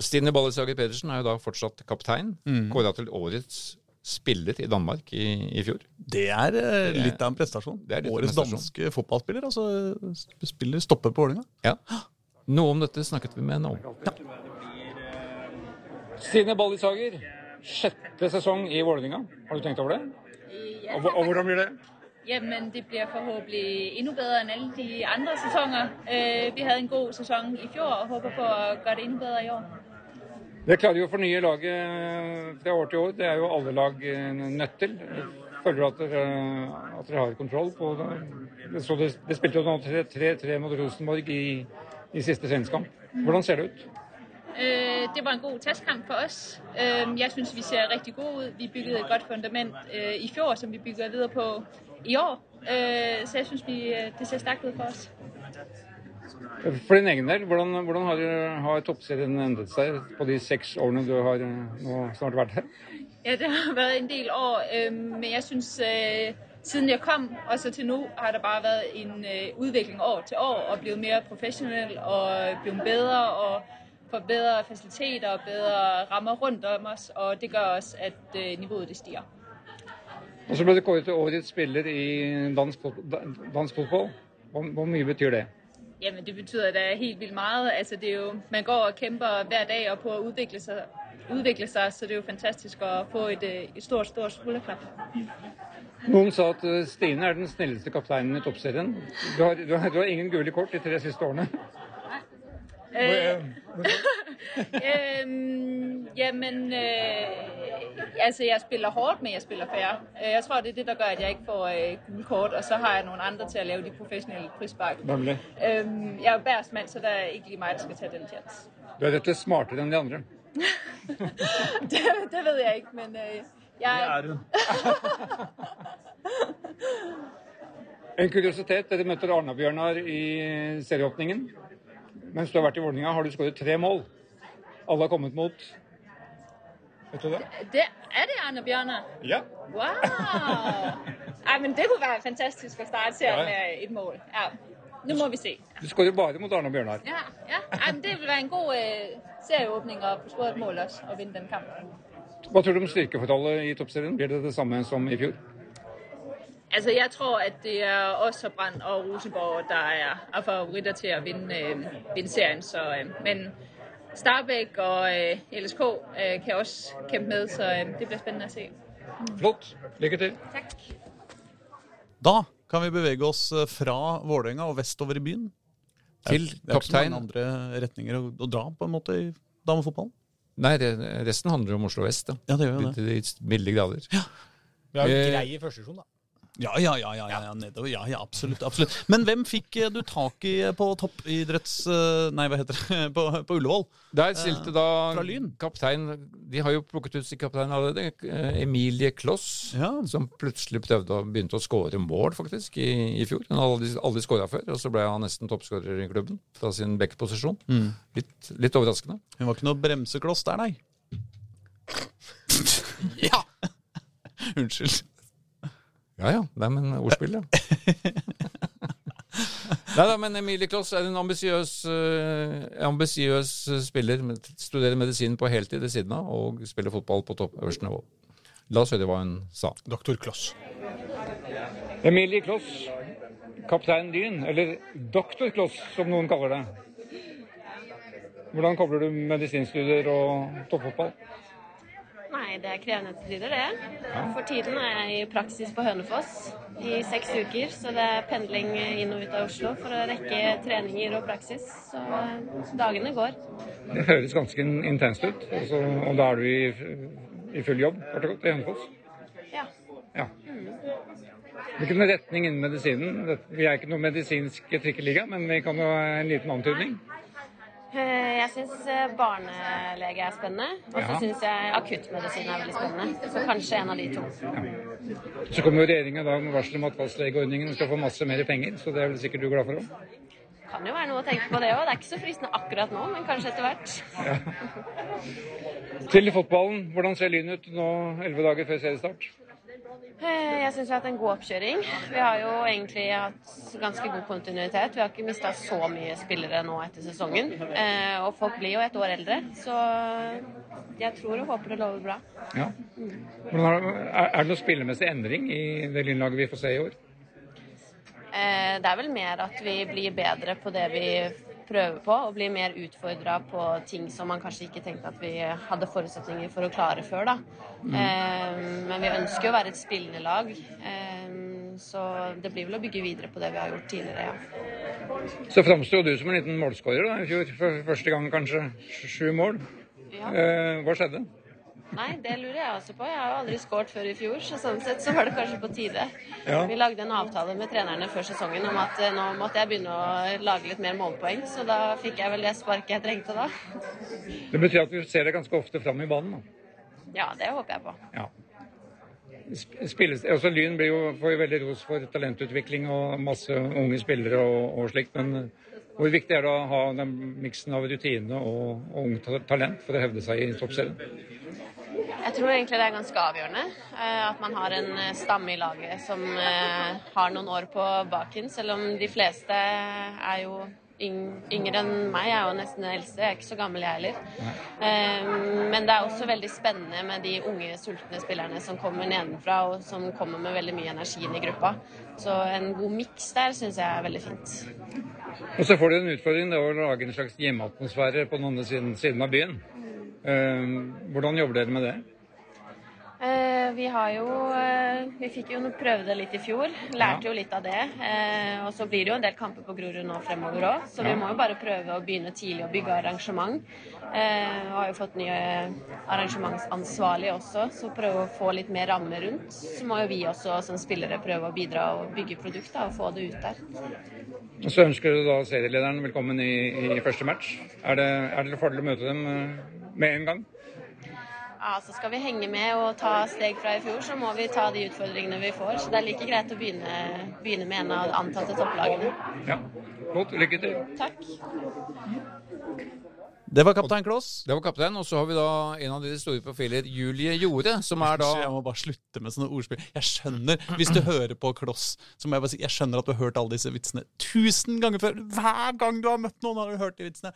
Speaker 5: Stine Ballesager Pedersen er jo da fortsatt kaptein. Mm. Kåra til årets spiller i Danmark i, i fjor.
Speaker 1: Det er uh, litt av en prestasjon. Årets danske fotballspiller. altså Spiller stopper på Vålerenga.
Speaker 5: Ja. Noe om dette snakket vi med henne om. Ja. Stine Ballisager, sjette sesong i Vålerenga. Har du tenkt over det? Ja, og, og hvordan blir det?
Speaker 6: Jamen, det blir forhåpentlig endnu bedre enn alle de andre sesonger. Uh, vi hadde en god sesong i fjor og håper på å gjøre det enda bedre i år.
Speaker 5: Det klarer jo å fornye laget eh, fra år til år. Det er jo alle lag eh, nødt til. Føler du at dere, at dere har kontroll på det? Så det, det spilte jo nå 3-3 mot Rosenborg i i siste treningskamp. Hvordan ser det ut?
Speaker 6: Øh, det var en god testkamp for oss. Øh, jeg syns vi ser riktig gode ut. Vi bygget et godt fundament øh, i fjor som vi bygger videre på i år. så jeg syns det ser sterkt ut for oss.
Speaker 5: For din egen del, hvordan, hvordan har, har, toppserien endret seg på de seks årene du har nå snart vært her?
Speaker 6: Ja, Det har vært en del år, men jeg syns siden jeg kom og så til nå, har det bare vært en øh, udvikling år til år og blitt mer professionel og blitt bedre og får bedre fasiliteter og bedre rammer rundt om oss. Og det gjør også at øh, nivået det stiger.
Speaker 5: Og så ble du kåret til årets spiller i dansk, dansk fotball. Hvor, hvor mye betyr det?
Speaker 6: Jamen, det betyder da helt vildt meget. Altså, det er jo, man går og kæmper hver dag og på at udvikle sig, udvikle sig så det er jo fantastisk at få et, øh, et stort, stort skulderklap.
Speaker 5: Noen sa at eh, Stine er den snilleste kapteinen i toppserien. Du har, du har, du har ingen gule kort de tre siste årene.
Speaker 6: Øh, øhm, jamen, øh, altså jeg spiller hårdt, men jeg spiller fair. Øh, Jeg tror, det er det, der gør, at jeg ikke får øh, gule kort, og så har jeg nogle andre til at lave de professionelle frispark.
Speaker 5: Nemlig.
Speaker 6: Øhm, jeg er jo bærsmand, så der er ikke lige mig, der skal tage den chance.
Speaker 5: Du er rett og slett smartere enn de andre.
Speaker 6: det, det ved jeg ikke, men øh, jeg,
Speaker 1: hun.
Speaker 5: En kuriositet. Dere møter Arna-Bjørnar i serieåpningen. Mens du har vært i Vålerenga, har du skåret tre mål. Alle har kommet mot Vet du det?
Speaker 6: det, er det Arne Bjørnar?
Speaker 5: Ja.
Speaker 6: Wow! Nei, men det kunne være fantastisk å starte serien med et mål. Ja. Nå må vi se.
Speaker 5: Du skårer bare mot Arne Bjørnar.
Speaker 6: Ja, ja. Nei, men det vil være en god eh, serieåpning å få scoret et mål også og vinne den kampen.
Speaker 5: Hva tror du om styrkeforholdet i toppserien? Blir det det samme som i fjor?
Speaker 6: Altså, jeg tror, at det er også Brand og Rosenborg, der er, er favoritter til at vinde, øh, vinde serien. Så, øh, men Starbæk og øh, LSK øh, kan også kæmpe med, så øh, det bliver spændende at se.
Speaker 5: Flott. Lykke til.
Speaker 6: Tak.
Speaker 1: Da kan vi bevege oss eh, fra Vålerenga og vestover i byen.
Speaker 5: Til kaptein.
Speaker 1: Det er ikke så mange andre retninger å, å dra på en måte i damefotballen.
Speaker 5: Nei, resten handler om Oslo vest. da.
Speaker 1: Ja, det gjør jo det.
Speaker 5: Til de milde grader. Ja.
Speaker 2: Vi har
Speaker 5: jo
Speaker 2: grei i første divisjon, da.
Speaker 1: Ja, ja, ja, ja, ja, ja, nedover. Ja, ja, absolutt, absolutt. Men hvem fikk eh, du tak i på toppidretts... eh, Nei, hva heter det? På, på Ullevål?
Speaker 5: Der stilte da
Speaker 1: Lyn.
Speaker 5: kaptein De har jo plukket ut sin kaptein allerede. eh, Emilie Kloss.
Speaker 1: Ja.
Speaker 5: Som plutselig prøvde å begynte å skåre mål, faktisk, i, i fjor. Hun hadde aldri, aldri skåra før, og så ble han nesten toppskårer i klubben fra sin backposisjon. Litt, litt overraskende.
Speaker 1: Hun var ikke noe bremsekloss der, nei. ja! Unnskyld.
Speaker 5: Ja ja, det er men ordspill, ja. Nei da, men Emilie Kloss er en ambisiøs eh, spiller. Studerer medisin på heltid ved siden av og spiller fotball på topp øverste nivå. La oss høre hva hun sa.
Speaker 2: Doktor Kloss.
Speaker 5: Emilie Kloss, kaptein Dyn, eller Doktor Kloss som noen kaller det. Hvordan kobler du medisinstudier og toppfotball?
Speaker 7: Nei, det er krevende til tider, det. For tiden er jeg i praksis på Hønefoss i seks uker, så det er pendling inn og ut av Oslo for å rekke treninger og praksis. Så eh, dagene går.
Speaker 5: Det høres ganske intenst ut. Altså, og da er du i, i full jobb kort og godt, i Hønefoss?
Speaker 7: Ja.
Speaker 5: Ja. Hvilken retning innen medisinen? Vi er ikke noe medisinsk trikkeliga, men vi kan jo ha en liten antydning.
Speaker 7: Eh, Jeg syns barnelege er spennende, og så
Speaker 5: Ja.
Speaker 7: syns jeg akuttmedisin er veldig spennende. Så kanskje en av de to.
Speaker 5: Så kommer jo regjeringa da med varsel om at fastlegeordningen skal få masse mer penger, så det er vel sikkert du glad for òg?
Speaker 7: Kan jo være noe å tenke på det òg. Det er ikke så fristende akkurat nå, men kanskje etter hvert.
Speaker 5: Til fotballen. Hvordan ser Lyn ut nå elleve dager før seriestart?
Speaker 7: Eh, Jeg syns vi har hatt en god oppkjøring. Vi har jo egentlig hatt ganske god kontinuitet. Vi har ikke mista så mye spillere nå etter sesongen. Eh, Og folk blir jo et år eldre, så jeg tror og håper det lover bra.
Speaker 5: Ja. Er, det noen spillemessig endring i det Lynlaget vi får se i år?
Speaker 7: Eh, Det er vel mer at vi blir bedre på det vi prøver på, og bli mer utfordra på ting som man kanskje ikke tenkte at vi hadde forutsetninger for å klare før. da. Eh, Men vi ønsker jo å være et spillende lag, eh, så det blir vel å bygge videre på det vi har gjort tidligere, ja.
Speaker 5: Så framsto du som en liten målskårer i fjor. For første gang kanskje sju mål.
Speaker 7: ja.
Speaker 5: Eh, hva skjedde?
Speaker 7: Nei, det lurer jeg også på. Jeg har jo aldri skåret før i fjor, så sånn sett så var det kanskje på tide.
Speaker 5: Ja.
Speaker 7: Vi lagde en avtale med trenerne før sesongen om at eh, nå måtte jeg begynne å lage litt mer målpoeng, så da fikk jeg vel det sparket jeg trengte da.
Speaker 5: Det betyr at vi ser det ganske ofte fram i banen. da.
Speaker 7: Ja, det håper jeg på.
Speaker 5: Ja. Sp- Spilles, altså Lyn blir jo, får jo veldig ros for talentutvikling og masse unge spillere og, og slikt, men eh, hvor viktig er det å ha den miksen av rutine og, og ungt talent for å hevde seg i toppserien?
Speaker 7: Jeg tror egentlig det er ganske avgjørende eh, at man har en eh, stamme i laget som eh, har noen år på baken, selv om de fleste er jo yngre enn meg. Jeg er jo nesten den eldste, jeg er ikke så gammel jeg heller. Men det er også veldig spennende med de unge, sultne spillerne som kommer nedenfra, og som kommer med veldig mye energi inn i gruppa. Så en god miks der syns jeg er veldig fint.
Speaker 3: Og så får du en utfordring det å lage en slags hjemmeatmosfære på den andre siden, siden av byen. Hvordan jobber dere med det?
Speaker 7: Eh, vi har jo eh, Vi fikk jo prøve det litt i fjor. Lærte jo litt av det. Eh, og så blir det jo en del kamper på Grorud nå fremover òg, så vi må jo bare prøve å begynne tidlig å bygge arrangement. Og har jo fått nye arrangementsansvarlige også, så prøve å få litt mer ramme rundt. Så må jo vi også som spillere prøve å bidra og bygge produkter og få det ut der.
Speaker 3: Så ønsker du da serielederen velkommen i, i første match. Er det, er det fordel å møte dem med en gang?
Speaker 7: Ja, så skal vi henge med og ta steg fra i fjor, så må vi ta de utfordringene vi får. Så det er like greit å begynne, begynne med en av antatte topplagene.
Speaker 3: Ja, godt. Lykke til.
Speaker 7: Takk.
Speaker 1: Det var kaptein Kloss.
Speaker 3: Det var kaptein, Og så har vi da en av de store profiler, Julie Jorde, som er da
Speaker 1: Jeg må bare slutte med sånne ordspill. Jeg skjønner, hvis du hører på Kloss, så må jeg bare si jeg skjønner at du har hørt alle disse vitsene tusen ganger før. Hver gang du har møtt noen, har du hørt de vitsene.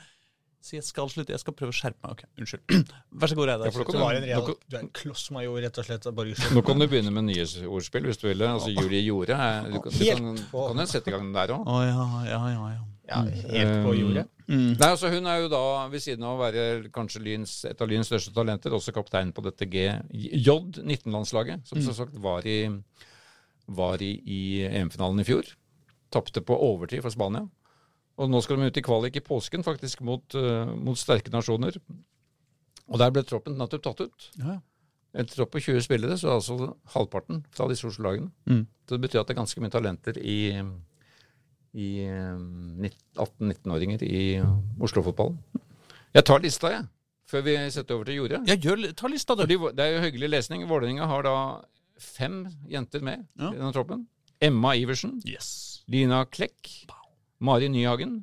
Speaker 1: Så jeg skal slutte. Jeg skal prøve å skjerpe meg. Ok, Unnskyld. Vær så god, Reidar.
Speaker 2: Ja, du, real, du er en klossmajor, rett og slett.
Speaker 3: Nå kan du begynne med nye ordspill hvis du vil. Altså Julie Jorde. Du, du, du kan, kan jo sette i gang den der òg.
Speaker 1: Oh, ja, ja, ja, ja.
Speaker 2: Ja, helt på jordet.
Speaker 3: Mm. Nei, altså Hun er jo da, ved siden av å være kanskje Lyns, et av Lyns største talenter, også kaptein på dette J19-landslaget, som mm. som sagt var i, var i, i EM-finalen i fjor. Tapte på overtid for Spania. Og nå skal de ut i kvalik i påsken, faktisk, mot, uh, mot sterke nasjoner. Og der ble troppen nettopp tatt ut. Ja. En tropp på 20 spillere, så altså halvparten fra disse Oslo-lagene. Mm. Så det betyr at det er ganske mye talenter i, i 18-19-åringer i Oslo-fotballen. Jeg tar lista, jeg, før vi setter over til Jorda.
Speaker 1: Ja, gjør, ta lista, du.
Speaker 3: Fordi det er jo hyggelig lesning. Vålerenga har da fem jenter med ja. i denne troppen. Emma Iversen.
Speaker 1: Yes.
Speaker 3: Lina Klekk. Mari Nyhagen.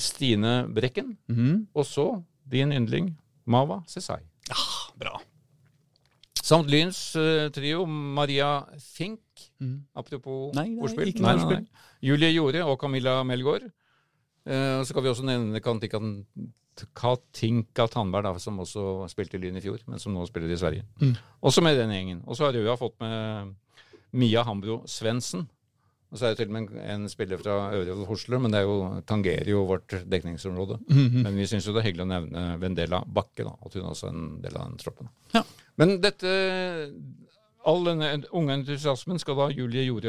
Speaker 3: Stine Brekken. Mm. Og så din yndling Mava Sesai.
Speaker 1: Ja, bra.
Speaker 3: Samt Lyns uh, trio Maria Fink. Mm. Apropos
Speaker 1: nei, nei, ordspill. Ikke nei, nei,
Speaker 3: Julie Jorde og Camilla Melgaard. Uh, så kan vi også nevne Katinka Tandberg, da, som også spilte i Lyn i fjor, men som nå spiller i Sverige. Mm. Også med den gjengen. Og så har Røa fått med Mia Hambro Svendsen, og så er det til og med en spiller fra Øvre Hosle, men det jo, tangerer jo vårt dekningsområde. Mm -hmm. Men vi syns jo det er hyggelig å nevne Vendela Bakke, da, at hun også er en del av den troppen. Ja. Men dette All denne unge entusiasmen skal da Julie Jorde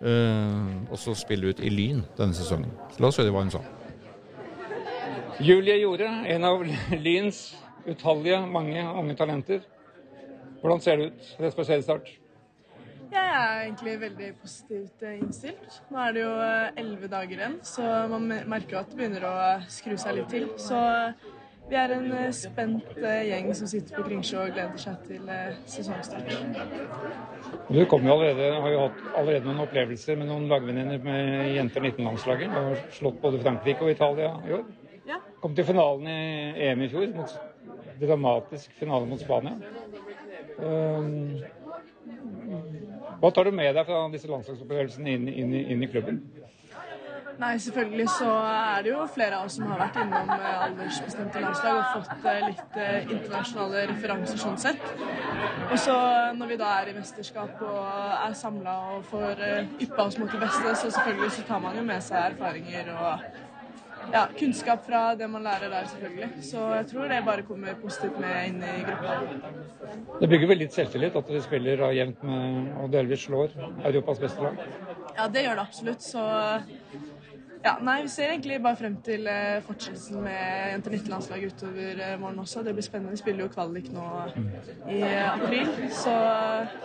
Speaker 3: øh, også spille ut i Lyn denne sesongen. Så la oss høre hva hun sa. Julie Jorde, en av Lyns utallige mange unge talenter. Hvordan ser det ut rett før seriestart?
Speaker 8: Jeg er egentlig veldig positivt eh, innstilt. Nå er det jo eh, elleve dager igjen, så man merker at det begynner å skru seg litt til. Så eh, vi er en spent gjeng som sitter på Kringsjå og gleder seg til sesongstart.
Speaker 3: Du kommer jo allerede, har jo hatt allerede noen opplevelser med noen lagvenninner med jenter 19-landslaget. Du har slått både Frankrike og Italia i år.
Speaker 8: Ja.
Speaker 3: Kom til finalen i EM i fjor. Mot, dramatisk finale mot Spania. Um, hva tar du med deg fra disse landslagsopplevelsene inn, inn, inn, i klubben?
Speaker 8: Nei, selvfølgelig så er det jo flere av oss som har vært innom eh, aldersbestemte landslag og fått eh, litt eh, internasjonale referanser sånn sett. Og så når vi da er i mesterskap og er samla og får yppa oss mot det beste, så selvfølgelig så tar man jo med seg erfaringer og ja, kunnskap fra det man lærer der, selvfølgelig. Så jeg tror det bare kommer positivt med inn i gruppa.
Speaker 3: Det bygger vel litt selvtillit at dere spiller jevnt med og delvis slår Europas beste lag?
Speaker 8: Ja, det gjør det absolutt. Så ja, nei, Vi ser egentlig bare frem til uh, fortsettelsen med Jenter 19-landslaget utover våren morgen også. Det blir spennende. Vi spiller jo kvalik nå i uh, april, så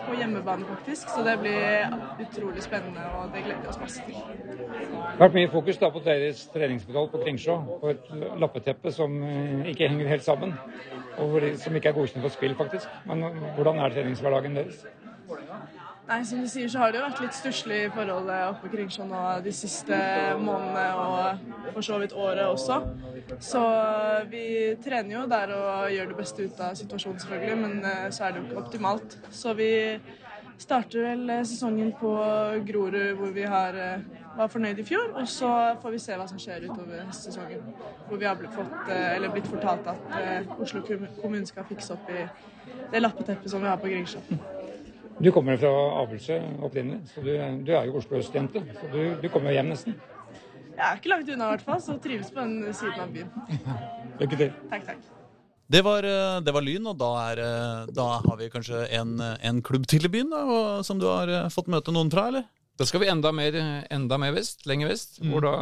Speaker 8: på hjemmebane faktisk. Så det blir utrolig spennende, og det gleder vi oss masse til.
Speaker 3: Det har vært mye fokus da på deres treningsbetalt på Kringsjå, på et lappeteppe som ikke henger helt sammen. Og som ikke er godkjent for spill, faktisk. Men hvordan er treningshverdagen deres?
Speaker 8: Nei, som du sier, så har det jo vært litt stusslig i forholdet oppe i Kringsjå nå de siste månedene og for så vidt året også. Så vi trener jo der og gjør det beste ut av situasjonen, selvfølgelig, men eh, så er det jo ikke optimalt. Så vi starter vel eh, sesongen på Grorud hvor vi har, eh, var fornøyd i fjor, og så får vi se hva som skjer utover sesongen. Hvor vi har blitt, fått, blitt fortalt at Oslo kommune skal fikse opp i det lappeteppet som vi har på Kringsjå.
Speaker 3: Du kommer fra Abelsø opprinnelig, så du, du, er jo Oslo øst-jente. Så du, du kommer hjem nesten.
Speaker 8: Jeg er ikke langt unna, i hvert fall, så trives på den siden av byen.
Speaker 3: Lykke til.
Speaker 8: Takk, takk.
Speaker 1: Det var, eh, det var, Lyn, og da, er, eh, da, har vi kanskje en, en klubb til i byen da, som du har eh, fått møte noen fra, eller?
Speaker 3: Da skal vi enda mer, enda mer vest, lenger vest, mm. hvor da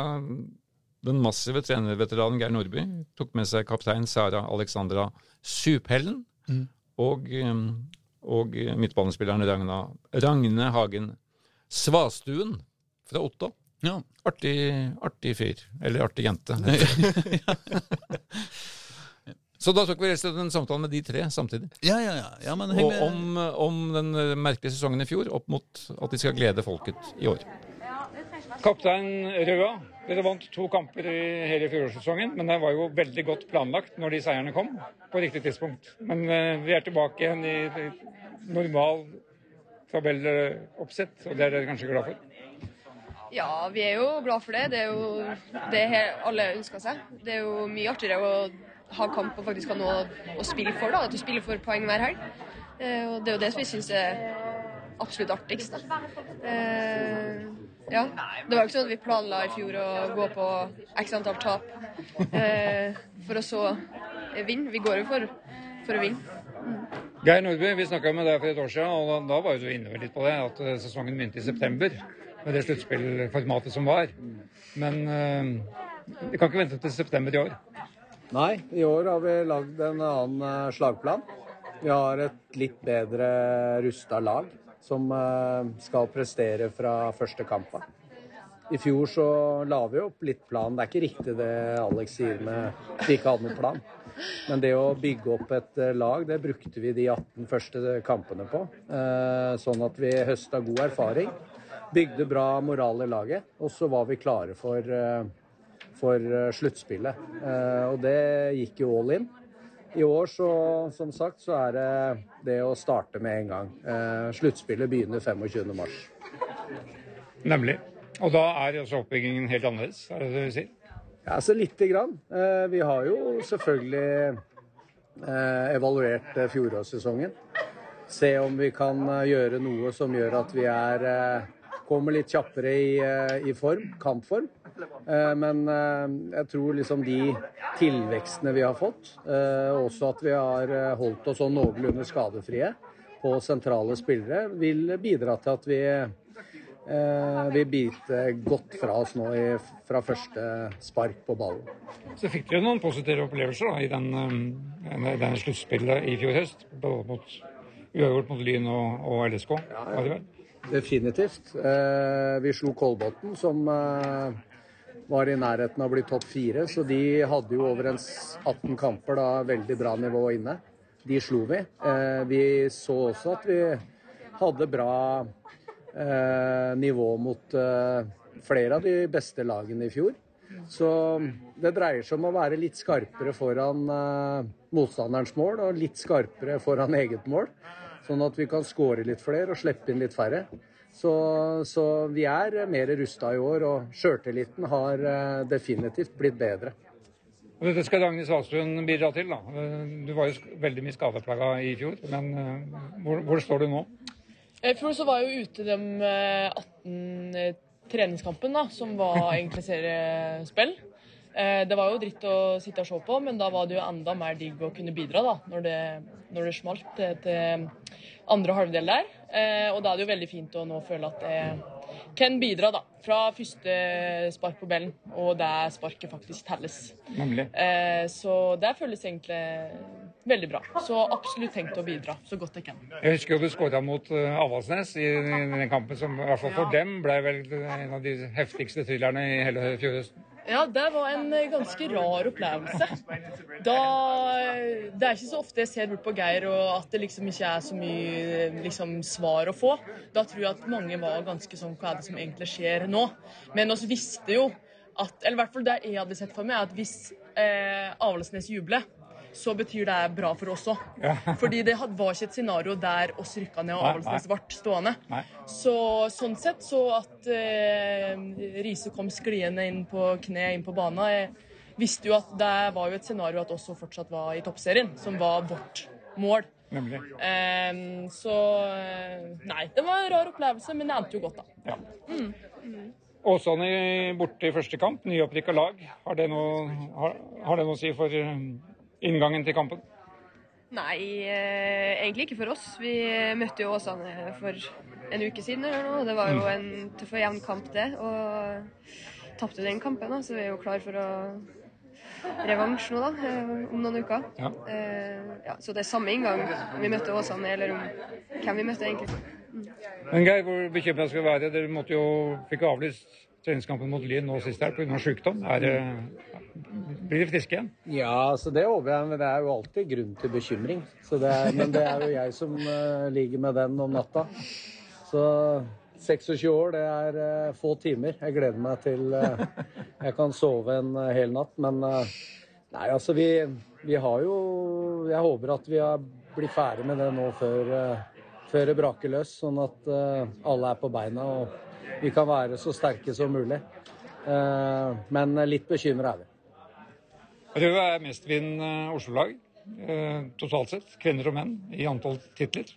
Speaker 3: den massive trenerveteranen Geir Nordby tok med seg kaptein Sara Alexandra Suphellen mm. og og midtbanespilleren Ragna, Ragne Hagen Svastuen fra Otto. Ja. Artig, artig fyr. Eller artig jente. Så da tok vi rett og slett en samtale med de tre samtidig.
Speaker 1: Ja, ja, ja. ja
Speaker 3: og om, om, den merkelige sesongen i fjor, opp mot at de skal glede folket i år. Kaptein Røa, dere vant to kamper i hele fjorårssesongen, men det var jo veldig godt planlagt når de seierne kom, på riktig tidspunkt. Men uh, vi er tilbake igjen i, i normal tabelloppsett, og det er dere kanskje glad for?
Speaker 9: Ja, vi er jo glad for det. Det er jo det alle ønsker seg. Det er jo mye artigere å ha kamp og faktisk ha noe å spille for. da, At du spiller for poeng hver helg. Uh, og Det er jo det som vi syns er absolutt artigst. da. Uh, ja. Det var jo ikke sånn at vi planla i fjor å gå på x antall tap eh, for å så vinne. Vi går jo for, for å vinne. Mm.
Speaker 3: Geir Nordby, vi snakka med deg for et år siden, og da, da var jo du inne litt på det, at eh, sesongen begynte i september med det sluttspillformatet som var. Men eh, vi kan ikke vente til september i år.
Speaker 10: Nei, i år har vi lagd en annen eh, slagplan. Vi har et litt bedre rusta lag som eh, skal prestere fra første kamp. I fjor så la vi opp litt plan. Det er ikke riktig det Alex sier med at vi ikke hadde noen plan. Men det å bygge opp et eh, lag, det brukte vi de 18 første kampene på. Eh, sånn at vi høsta god erfaring. Bygde bra moral i laget. Og så var vi klare for, for sluttspillet. Og det gikk jo all in. I år så, som sagt, så er det det å starte med en gang. Eh, sluttspillet begynner 25.3.
Speaker 3: Nemlig. Og da er også oppbyggingen helt annerledes, er det det du sier?
Speaker 10: Ja, så lite grann. Eh, vi har jo selvfølgelig eh, evaluert eh, fjorårssesongen. Se om vi kan eh, gjøre noe som gjør at vi er eh, kommer litt kjappere i, i form, kampform. Eh, men eh, jeg tror liksom de tilvekstene vi har fått, eh, også at vi har holdt oss sånn noenlunde skadefrie på sentrale spillere, vil bidra til at vi vil bite godt fra oss nå i, fra første spark på ballen.
Speaker 3: Så fikk dere noen positive opplevelser da, i den, denne sluttspillet i fjor høst? Mot, uavgjort mot Lyn og, og LSK? Ja,
Speaker 10: definitivt. vi slo Kolbotn, som var i nærheten av å bli topp fire. Så de hadde jo over en 18 kamper da veldig bra nivå inne. De slo vi. Eh, vi så også at vi hadde bra eh, nivå mot eh, flere av de beste lagene i fjor. Så det dreier seg om å være litt skarpere foran motstanderens mål og litt skarpere foran eget mål. Sånn at vi kan skåre litt flere og slippe inn litt færre. Så, så vi er mer rusta i år, og sjøltilliten har eh, definitivt blitt bedre.
Speaker 3: Og dette skal Agnes Wahlstrøm bidra til. da. Du var jo veldig mye skadeplaga i fjor, men eh, hvor, hvor, står du nå?
Speaker 11: I fjor så var jeg jo ute de 18 eh, treningskampene, som var egentlig seriespill. Det var jo dritt å sitte og se på, men da var det jo enda mer digg å kunne bidra da, når det, når det smalt til, til andre halvdel der. Eh, og da er det jo veldig fint å nå føle at det kan bidra, da. Fra første spark på bellen, og der sparket faktisk telles.
Speaker 3: Nemlig.
Speaker 11: Eh, så det føles egentlig veldig bra. Så absolutt tenkt å bidra så godt jeg kan.
Speaker 3: Jeg husker jo du skåra mot uh, Avaldsnes i, i den kampen som i hvert fall for ja. dem ble vel en av de heftigste thrillerne i hele fjor høsten.
Speaker 11: Ja, det var en eh, ganske rar opplevelse. Da, det er ikke så ofte jeg ser bort på Geir og at det liksom ikke er så mye liksom, svar å få. Da tror jeg at mange var ganske sånn Hva er det som egentlig skjer nå? Men vi visste jo at Eller i hvert fall det jeg hadde sett for meg, at hvis eh, Avaldsnes jubler, så betyr det bra for oss òg.
Speaker 3: Ja.
Speaker 11: Fordi det var ikke et scenario der oss rykka ned og Avaldsnes ble stående.
Speaker 3: Nei.
Speaker 11: Så sånn sett så at eh, Riise kom skliende inn på kne inn på banen Jeg visste jo at det var jo et scenario at også fortsatt var i toppserien, som var vårt mål.
Speaker 3: Nemlig.
Speaker 11: Eh, så eh, Nei, det var en rar opplevelse, men det endte jo godt, da.
Speaker 3: Ja.
Speaker 11: Mm. Mm.
Speaker 3: Åsane borte i første kamp, nyopprykka lag. Har det, noe, har, har det noe å si for eh, inngangen til kampen?
Speaker 9: Nei, eh, egentlig ikke for oss. Vi møtte jo Åsane for en uke siden eller noe. Det var jo
Speaker 3: Mm.
Speaker 9: en tøff og jevn kamp, det. Og tapte den kampen, da, så vi er jo klar for å revansj nå, da, eh, om noen uker.
Speaker 3: Ja.
Speaker 9: Eh, ja, så det er samme inngang vi møtte Åsane, eller om hvem vi møtte, egentlig.
Speaker 3: Men Geir, hvor bekymra skal du være? Dere måtte jo, fikk avlyst treningskampen mot Lyn nå sist her pga. sykdom. Er, det- blir de friske igjen?
Speaker 10: Ja, så det håper jeg, men det er jo alltid grunn til bekymring. Det er, men det er jo jeg som eh, ligger med den om natta. Så 26 år, det er eh, få timer. Jeg gleder meg til eh, jeg kan sove en eh, hel natt. Men eh, nei, altså vi, vi har jo Jeg håper at vi har blitt ferdig med det nå før, eh, før det braker løs, sånn at eh, alle er på beina og vi kan være så sterke som mulig. Eh, men litt bekymra er vi.
Speaker 3: Rød er mestvinnende Oslo-lag eh, totalt sett, kvinner og menn, i antall titler.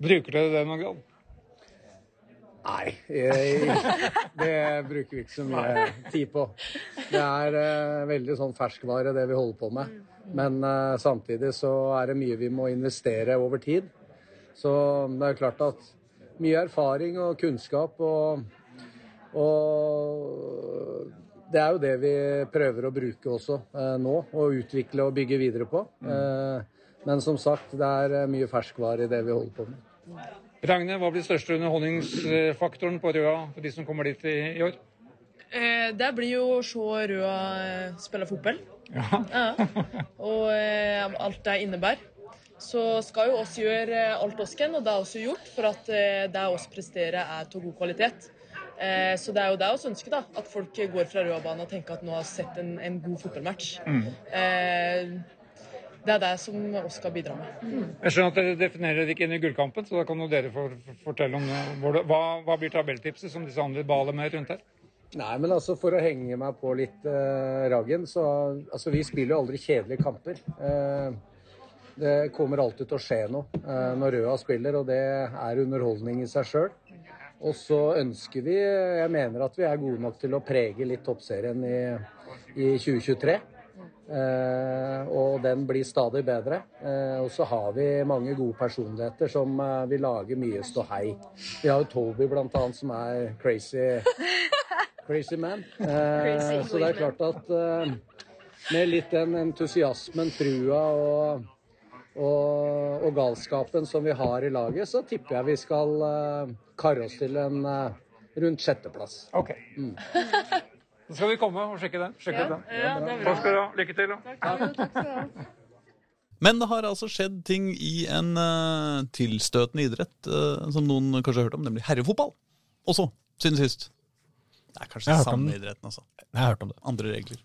Speaker 3: Bruker dere det noen grad?
Speaker 10: Nei, jeg, det bruker vi ikke så mye tid på. Det er eh, veldig sånn ferskvare, det vi holder på med. Men eh, samtidig så er det mye vi må investere over tid. Så det er klart at mye erfaring og kunnskap og, og det er jo det vi prøver å bruke også eh, nå, og utvikle og bygge videre på. Eh, men som sagt, det er eh, mye ferskvare i det vi holder på med.
Speaker 3: Ragne, hva blir største underholdningsfaktoren på Røa for de som kommer dit i, i år?
Speaker 11: Eh, det blir jo å se Røa eh, spille fotball. Ja. Og eh, alt det innebærer. Så skal jo oss gjøre eh, alt oss kan, og det er også gjort, for at eh, det oss presterer er av god kvalitet. Eh, så det er jo det vi ønsker, da. At folk går fra Røabanen og tenker at nå har sett en, en god fotballmatch.
Speaker 3: Mm.
Speaker 11: Eh, det er det som vi skal bidra med.
Speaker 3: Jeg skjønner at dere definerer dere ikke inn i gullkampen, så da kan jo dere for, fortelle om det, hva, hva blir tabelltipset som disse andre baler med rundt her?
Speaker 10: Nei, men altså for å henge meg på litt eh, Ragen, så altså vi spiller jo aldri kjedelige kamper. Eh, det kommer alltid til å skje noe eh, når Røa spiller, og det er underholdning i seg sjøl. Og så ønsker vi, jeg mener at vi er gode nok til å prege litt toppserien i, i 2023. Eh, og den blir stadig bedre. Eh, og så har vi mange gode personligheter som eh, vil lage mye ståhei. Vi har jo Toby annet som er crazy, crazy man. Eh, så det er klart at eh, med litt den entusiasmen, trua og, og, og galskapen som vi har i laget, så tipper jeg vi skal uh, karre oss til en uh, rundt sjetteplass.
Speaker 3: Ok.
Speaker 10: Mm.
Speaker 3: Så skal vi komme og sjekke den. Sjekke
Speaker 10: Ja,
Speaker 3: den.
Speaker 10: ja, det er bra.
Speaker 3: Takk skal du ha. Lykke til. Da.
Speaker 1: Men det har altså skjedd ting i en uh, tilstøtende idrett uh, som noen kanskje har hørt om, nemlig herrefotball. Også, siden sist. Det er kanskje samme idretten, altså.
Speaker 2: Jeg har hørt om det.
Speaker 1: Andre regler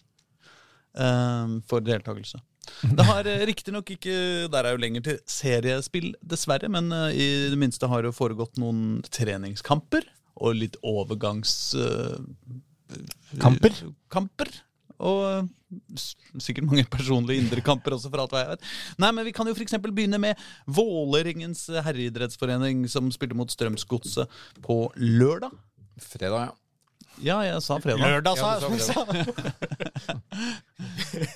Speaker 1: uh, for deltakelse. Det har uh, riktignok ikke Der er jo lenger til seriespill, dessverre, men eh, i det minste har det foregått noen treningskamper og litt overgangs... Uh,
Speaker 2: Kamper?
Speaker 1: kamper. Og eh, sikkert mange personlige indre kamper også, for alt hva jeg vet. Nei, men Vi kan jo eksempel begynne med Vålerengens herreidrettsforening, som spilte mot Strømsgodset på lørdag.
Speaker 3: Fredag, ja.
Speaker 1: Ja, jeg sa fredag.
Speaker 2: Lørdag, sa
Speaker 1: Ja, fredag.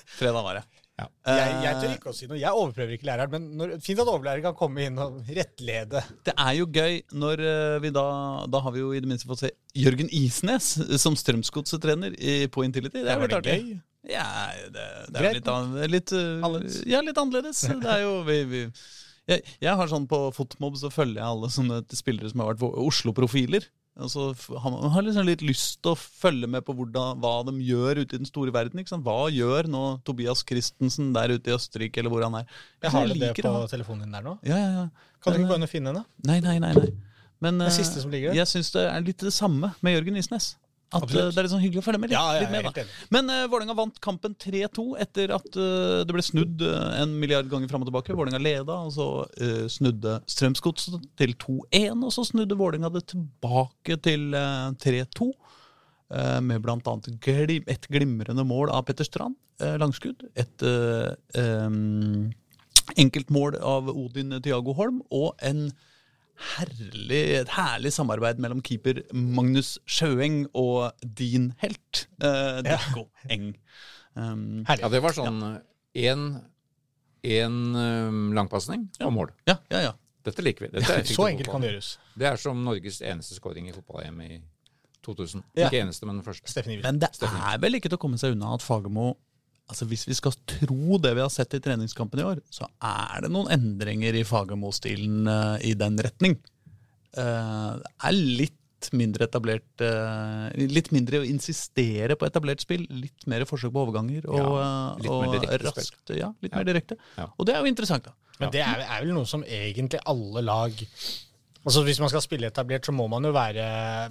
Speaker 1: fredag var det.
Speaker 2: Jeg, jeg tør ikke å si noe. Jeg overprøver ikke læreren, men når, fint at overlærer kan komme inn og rettlede.
Speaker 1: Det er jo gøy når eh, vi da Da har vi jo i det minste fått se Jørgen Isnes som Strømsgodset-trener på Intility. Det er
Speaker 2: jo
Speaker 1: litt artig.
Speaker 2: gøy?
Speaker 1: Ja, det, det er litt, litt eh, Ja, litt annerledes. Det er jo vi, vi jeg, jeg har sånn På Fotmob så følger jeg alle sånne spillere som har vært Oslo-profiler. Altså, man har liksom litt lyst til å følge med på hvordan, hva de gjør ute i den store verden. Hva gjør nå Tobias Christensen der ute i Østerrike, eller hvor han er?
Speaker 2: Jeg har du det på
Speaker 1: han.
Speaker 2: telefonen din der nå?
Speaker 1: Ja, ja, ja.
Speaker 2: Kan du ikke gå inn og finne henne?
Speaker 1: Nei, nei, nei. nei. Men
Speaker 2: Det
Speaker 1: eh,
Speaker 2: siste som ligger der?
Speaker 1: jeg syns det er litt det samme med Jørgen Isnes. At
Speaker 2: Absolutt.
Speaker 1: eh, det er litt sånn hyggelig å følge med litt,
Speaker 2: Ja, ja,
Speaker 1: litt med. Da. Men uh, Vålerenga vant kampen 3-2 etter at uh, det ble snudd uh, en milliard ganger fram og tilbake. Vålerenga leda, og så uh, snudde Strømsgodset til 2-1. Og så snudde Vålerenga det tilbake til eh, 3-2. eh, med bl.a. Glim, et glimrende mål av Petter Strand, langskudd. Et uh, enkeltmål av Odin Tiago Holm, og en herlig, et herlig samarbeid mellom keeper Magnus Sjøeng og din helt, uh, Dikko Eng. Um,
Speaker 3: Ja, det var sånn én én langpasning og mål.
Speaker 1: ja, ja, ja.
Speaker 3: Dette liker vi. Dette er
Speaker 2: Så enkelt kan det gjøres.
Speaker 3: Det er som Norges eneste scoring i fotball-EM i 2000.
Speaker 2: Ja.
Speaker 3: Ikke eneste, men den første.
Speaker 2: Steffen
Speaker 1: Men det er vel ikke til å komme seg unna at Fagermo Altså Hvis vi skal tro det vi har sett i treningskampen i år, så er det noen endringer i Fagermo-stilen uh, i den retning. Uh, det er litt mindre etablert eh, Litt mindre å insistere på etablert spill. Litt mer forsøk på overganger og,
Speaker 3: Ja, litt mer
Speaker 1: og
Speaker 3: direkte spill.
Speaker 1: raskt. Ja, litt
Speaker 3: Ja.
Speaker 1: mer direkte.
Speaker 3: Ja.
Speaker 1: Og det er jo interessant, da.
Speaker 2: Men det er, er vel noe som egentlig alle lag Altså Hvis man skal spille etablert, så må man jo være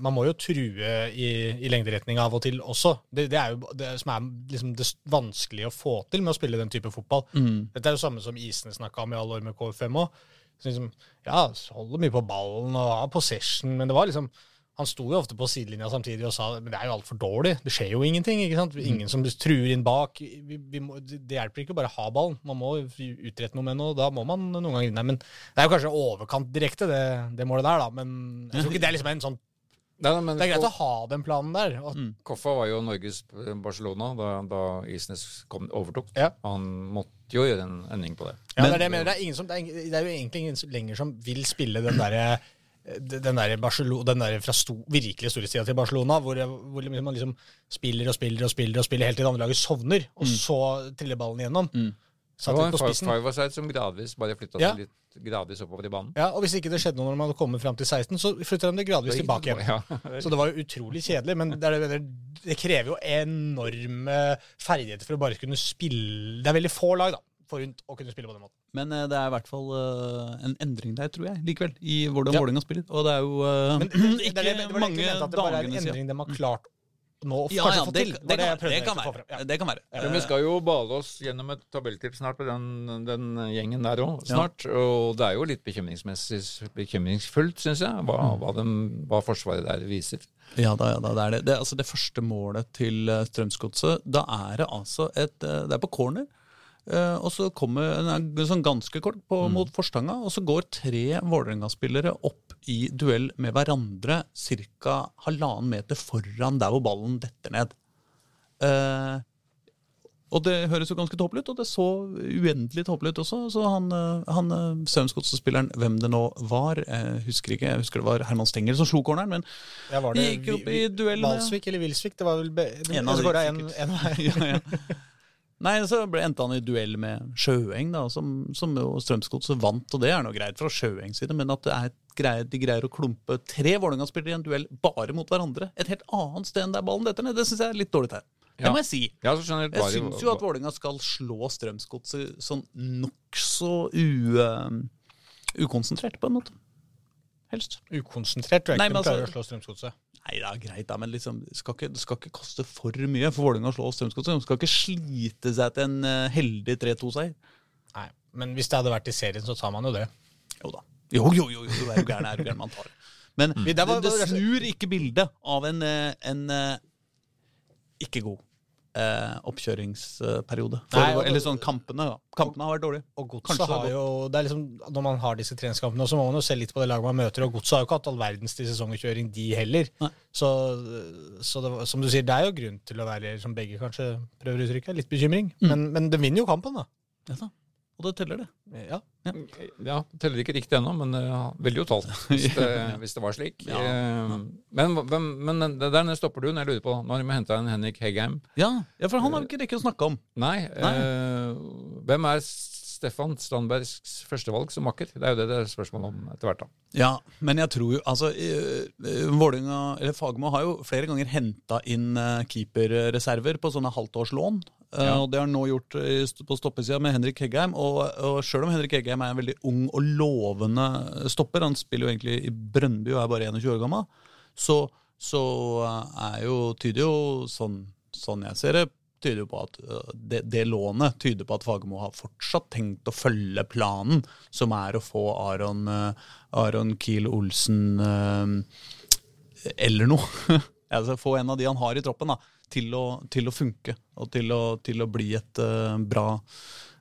Speaker 2: Man må jo true i, i lengderetning av og til også. Det, det er jo det som er liksom det vanskelige å få til med å spille den type fotball.
Speaker 1: Mm.
Speaker 2: Dette er jo samme som Isene snakka om i alle år med KFM òg. Liksom, ja, holder mye på ballen og har possession, men det var liksom han sto jo ofte på sidelinja samtidig og sa men det er jo altfor dårlig. Det skjer jo ingenting. ikke sant? Ingen som truer inn bak. Vi, vi må, det hjelper ikke å bare ha ballen. Man må utrette noe med noe. Da må man noen ganger Nei, men Det er jo kanskje overkant direkte, det, det målet der, da. Men jeg tror ikke det er liksom en sånn
Speaker 3: Nei, nei, men
Speaker 2: Det er greit å ha den planen der. Og,
Speaker 3: Koffa var jo Norges Barcelona da, da Isnes kom, overtok.
Speaker 2: Ja.
Speaker 3: Han måtte jo gjøre en endring på det.
Speaker 2: Ja, det er det. Det er, ingen som, det, er, det er jo egentlig ingen lenger som vil spille den derre den der den der fra sto, virkelig storhetstida til Barcelona, hvor, hvor liksom man liksom spiller og spiller og spiller og spiller helt til det andre laget sovner, og så triller ballen igjennom.
Speaker 3: Det var en five-a-side som gradvis bare flytta
Speaker 2: Ja.
Speaker 3: seg litt gradvis oppover i banen.
Speaker 2: Ja, og Hvis ikke det skjedde noe når man hadde kommet fram til 16, så flytter de det gradvis
Speaker 3: Det
Speaker 2: tilbake igjen.
Speaker 3: ja.
Speaker 2: Så det var jo utrolig kjedelig, men det, er, det, det krever jo enorme ferdigheter for å bare kunne spille Det er veldig få lag da, for å kunne spille på den måten.
Speaker 1: Men eh, det er i hvert fall eh, en endring der, tror jeg, likevel, i hvordan
Speaker 2: Ja.
Speaker 1: Vålerenga spiller. Og det er jo uh,
Speaker 2: Men
Speaker 1: ikke
Speaker 2: det, det, det var det jeg
Speaker 1: mange
Speaker 2: mente, at det bare er en endring
Speaker 1: siden.
Speaker 2: de har klart nå å
Speaker 1: Ja, ja,
Speaker 2: få
Speaker 1: det,
Speaker 2: til.
Speaker 1: det,
Speaker 2: det,
Speaker 1: kan, det, kan være.
Speaker 2: Ja.
Speaker 1: det kan være.
Speaker 3: Men vi skal jo bale oss gjennom et tabelltips snart på den, den gjengen der òg. Snart. Og det er jo litt bekymringsfullt, syns jeg, hva, hva, de, hva Forsvaret der viser.
Speaker 1: Ja da, ja da, det er det. Det, er altså det første målet til eh, Strømsgodset, da er det altså et eh, Det er på corner. Eh, og så kommer en sånn ganske kort på,
Speaker 2: Mm.
Speaker 1: mot forstanga, og så går tre Vålerenga-spillere opp i duell med hverandre ca. halvannen meter foran der hvor ballen detter ned. Uh, og det høres jo ganske tåpelig ut, og det så uendelig tåpelig ut også. Så han, eh, han Strømsgodset-spilleren, hvem det nå var, jeg husker ikke, jeg husker det var Herman Stengel som slo corneren, men
Speaker 2: Ja, var det
Speaker 1: gikk opp i duell med
Speaker 2: Valsvik eller Wilsvik? Det var vel be,
Speaker 1: En av de,
Speaker 2: går en, en
Speaker 1: ja, ja. Nei, så endte han i duell med Sjøeng, da, som, som Strømsgodset vant. Og det er noe greit fra Sjøeng side, men at det er greier, de greier å klumpe tre Vålerenga-spillere i en duell bare mot hverandre, et helt annet sted enn der ballen detter ned, det syns jeg er litt dårlig til. Det
Speaker 3: Ja.
Speaker 1: må jeg si.
Speaker 3: Ja, skjønner
Speaker 1: Jeg syns jo at Vålerenga skal slå Strømsgodset sånn nokså u, uh, ukonsentrert, på en måte. Helst.
Speaker 2: Ukonsentrert tror jeg
Speaker 1: Nei,
Speaker 2: ikke
Speaker 1: men
Speaker 2: de klarer
Speaker 1: altså-
Speaker 2: å slå Strømsgodset.
Speaker 1: Nei da, greit, da, men liksom, det, skal ikke, det skal ikke koste for mye for Vålerenga å slå Strømsgodset. De skal ikke slite seg til en uh, heldig 3-2-seier.
Speaker 2: Nei, men hvis det hadde vært i serien, så tar man jo det.
Speaker 1: Jo da. Jo, jo, jo, jo, er jo gæren, er jo gæren, man tar det. Men
Speaker 2: mm.
Speaker 1: det,
Speaker 2: det
Speaker 1: det
Speaker 2: det
Speaker 1: snur ikke bildet av en, eh, en eh, ikke god eh, oppkjøringsperiode. For,
Speaker 2: Nei, og-
Speaker 1: eller sånn kampene, da. Kampene har vært dårlige.
Speaker 2: Og Godset har
Speaker 1: har
Speaker 2: jo det er liksom, Når man har disse treningskampene, så må man jo se litt på det laget man møter. Og Godset har jo ikke hatt all verdens til sesongkjøring, de heller.
Speaker 1: Nei.
Speaker 2: Så, så det, som du sier, det er jo grunn til å være, som begge kanskje prøver å uttrykke, litt bekymring.
Speaker 1: Mm.
Speaker 2: Men, men de vinner jo kampen, da.
Speaker 1: Ja, da. Og det teller, det.
Speaker 2: Ja.
Speaker 3: Ja, det teller ikke riktig ennå, men uh, ville jo talt hvis det, hvis det var slik.
Speaker 1: Ja.
Speaker 3: Uh, men, hvem, men det der stopper du når jeg lurer på. når vi de henta en Henrik Heggheim.
Speaker 1: Ja, ja, for han har vi ikke rekke å snakke om.
Speaker 3: Nei.
Speaker 1: Nei.
Speaker 3: eh, hvem er Stefan Strandbergs førstevalg som makker? Det er jo det det er spørsmål om etter hvert. da.
Speaker 1: Ja, men jeg tror jo altså eh, eh, Vålinga, eller Fagmo har jo flere ganger henta inn eh, keeperreserver på sånne halvtårslån. Eh,
Speaker 3: Ja.
Speaker 1: Og det har han nå gjort eh, på stoppesida med Henrik Heggheim. Og, og sjøl om Henrik Heggheim er en veldig ung og lovende stopper, han spiller jo egentlig i Brøndby og er bare 21 år gammel, så, så eh, er jo, tyder jo sånn, sånn jeg ser det, tyder på at eh, det, det lånet tyder på at Fagermo har fortsatt tenkt å følge planen, som er å få Aron, eh, Aron Kiel Olsen eh, eller noe. altså få en av de han har i troppen, da, til å, til å funke. Og til å, til å bli et uh, bra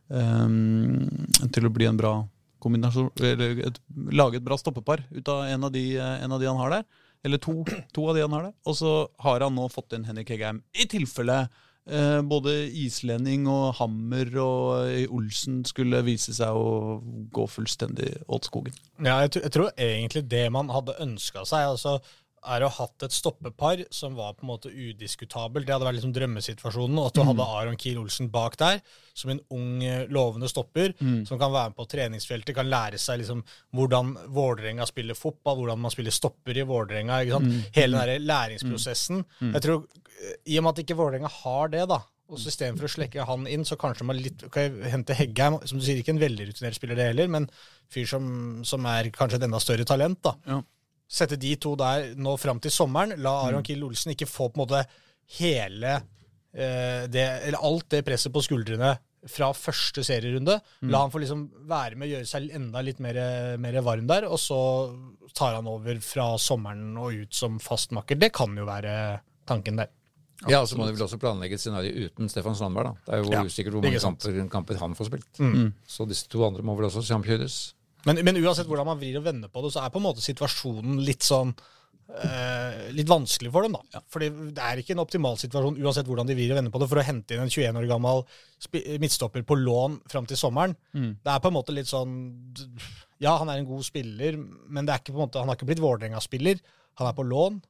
Speaker 1: um, Til å bli en bra kombinasjon Eller et, lage et bra stoppepar ut av en av de, en av de han har der. Eller to, to av de han har der. Og så har han nå fått inn Henrik Hegheim. i tilfelle eh, både islending og Hammer og eh, Olsen skulle vise seg å gå fullstendig åt skogen.
Speaker 2: Ja, jeg, jeg tror egentlig det man hadde ønska seg, altså, er å ha hatt et stoppepar som var på en måte udiskutabelt. Det hadde vært liksom drømmesituasjonen. Og at du hadde Aron Kiel Olsen bak der, som en ung, eh, lovende stopper, som kan være med på treningsfeltet, kan lære seg liksom hvordan Vålerenga spiller fotball, hvordan man spiller stopper i Vålerenga. sant? Hele den der læringsprosessen. Jeg tror, eh, I og med at ikke Vålerenga har det, da, og så Istedenfor å slekke han inn, så kanskje man litt kan hente Heggheim. Som du sier, ikke en veldig rutinert spiller, det heller, men fyr som, som er kanskje et enda større talent. da.
Speaker 1: Ja.
Speaker 2: Sette de to der nå fram til sommeren. La Aron Kiel Olsen ikke få på en måte hele eh, det, eller alt det presset på skuldrene fra første serierunde. La han få liksom være med gjøre seg enda litt mer, mer varm der, og så tar han over fra sommeren og ut som fastmakker. Det kan jo være tanken der.
Speaker 3: Ja, og så må det vel også planlegge et scenario uten Stefan Strandberg. da. Det er jo
Speaker 2: Ja,
Speaker 3: usikkert hvor mange kamper, kamper han får spilt.
Speaker 1: Mm.
Speaker 3: Så disse to andre må vel også samkjøres.
Speaker 2: Men, men uansett hvordan man vrir og vender på det, så er på en måte situasjonen litt sånn eh, Litt vanskelig for dem, da. Fordi det er ikke en optimal situasjon uansett hvordan de vrir og vender på det, for å hente inn en 21 år gammel midtstopper på lån fram til sommeren. Det er på en måte litt sånn Ja, han er en god spiller, men det er ikke på en måte, han har ikke blitt Vålerenga-spiller. Han er på lån.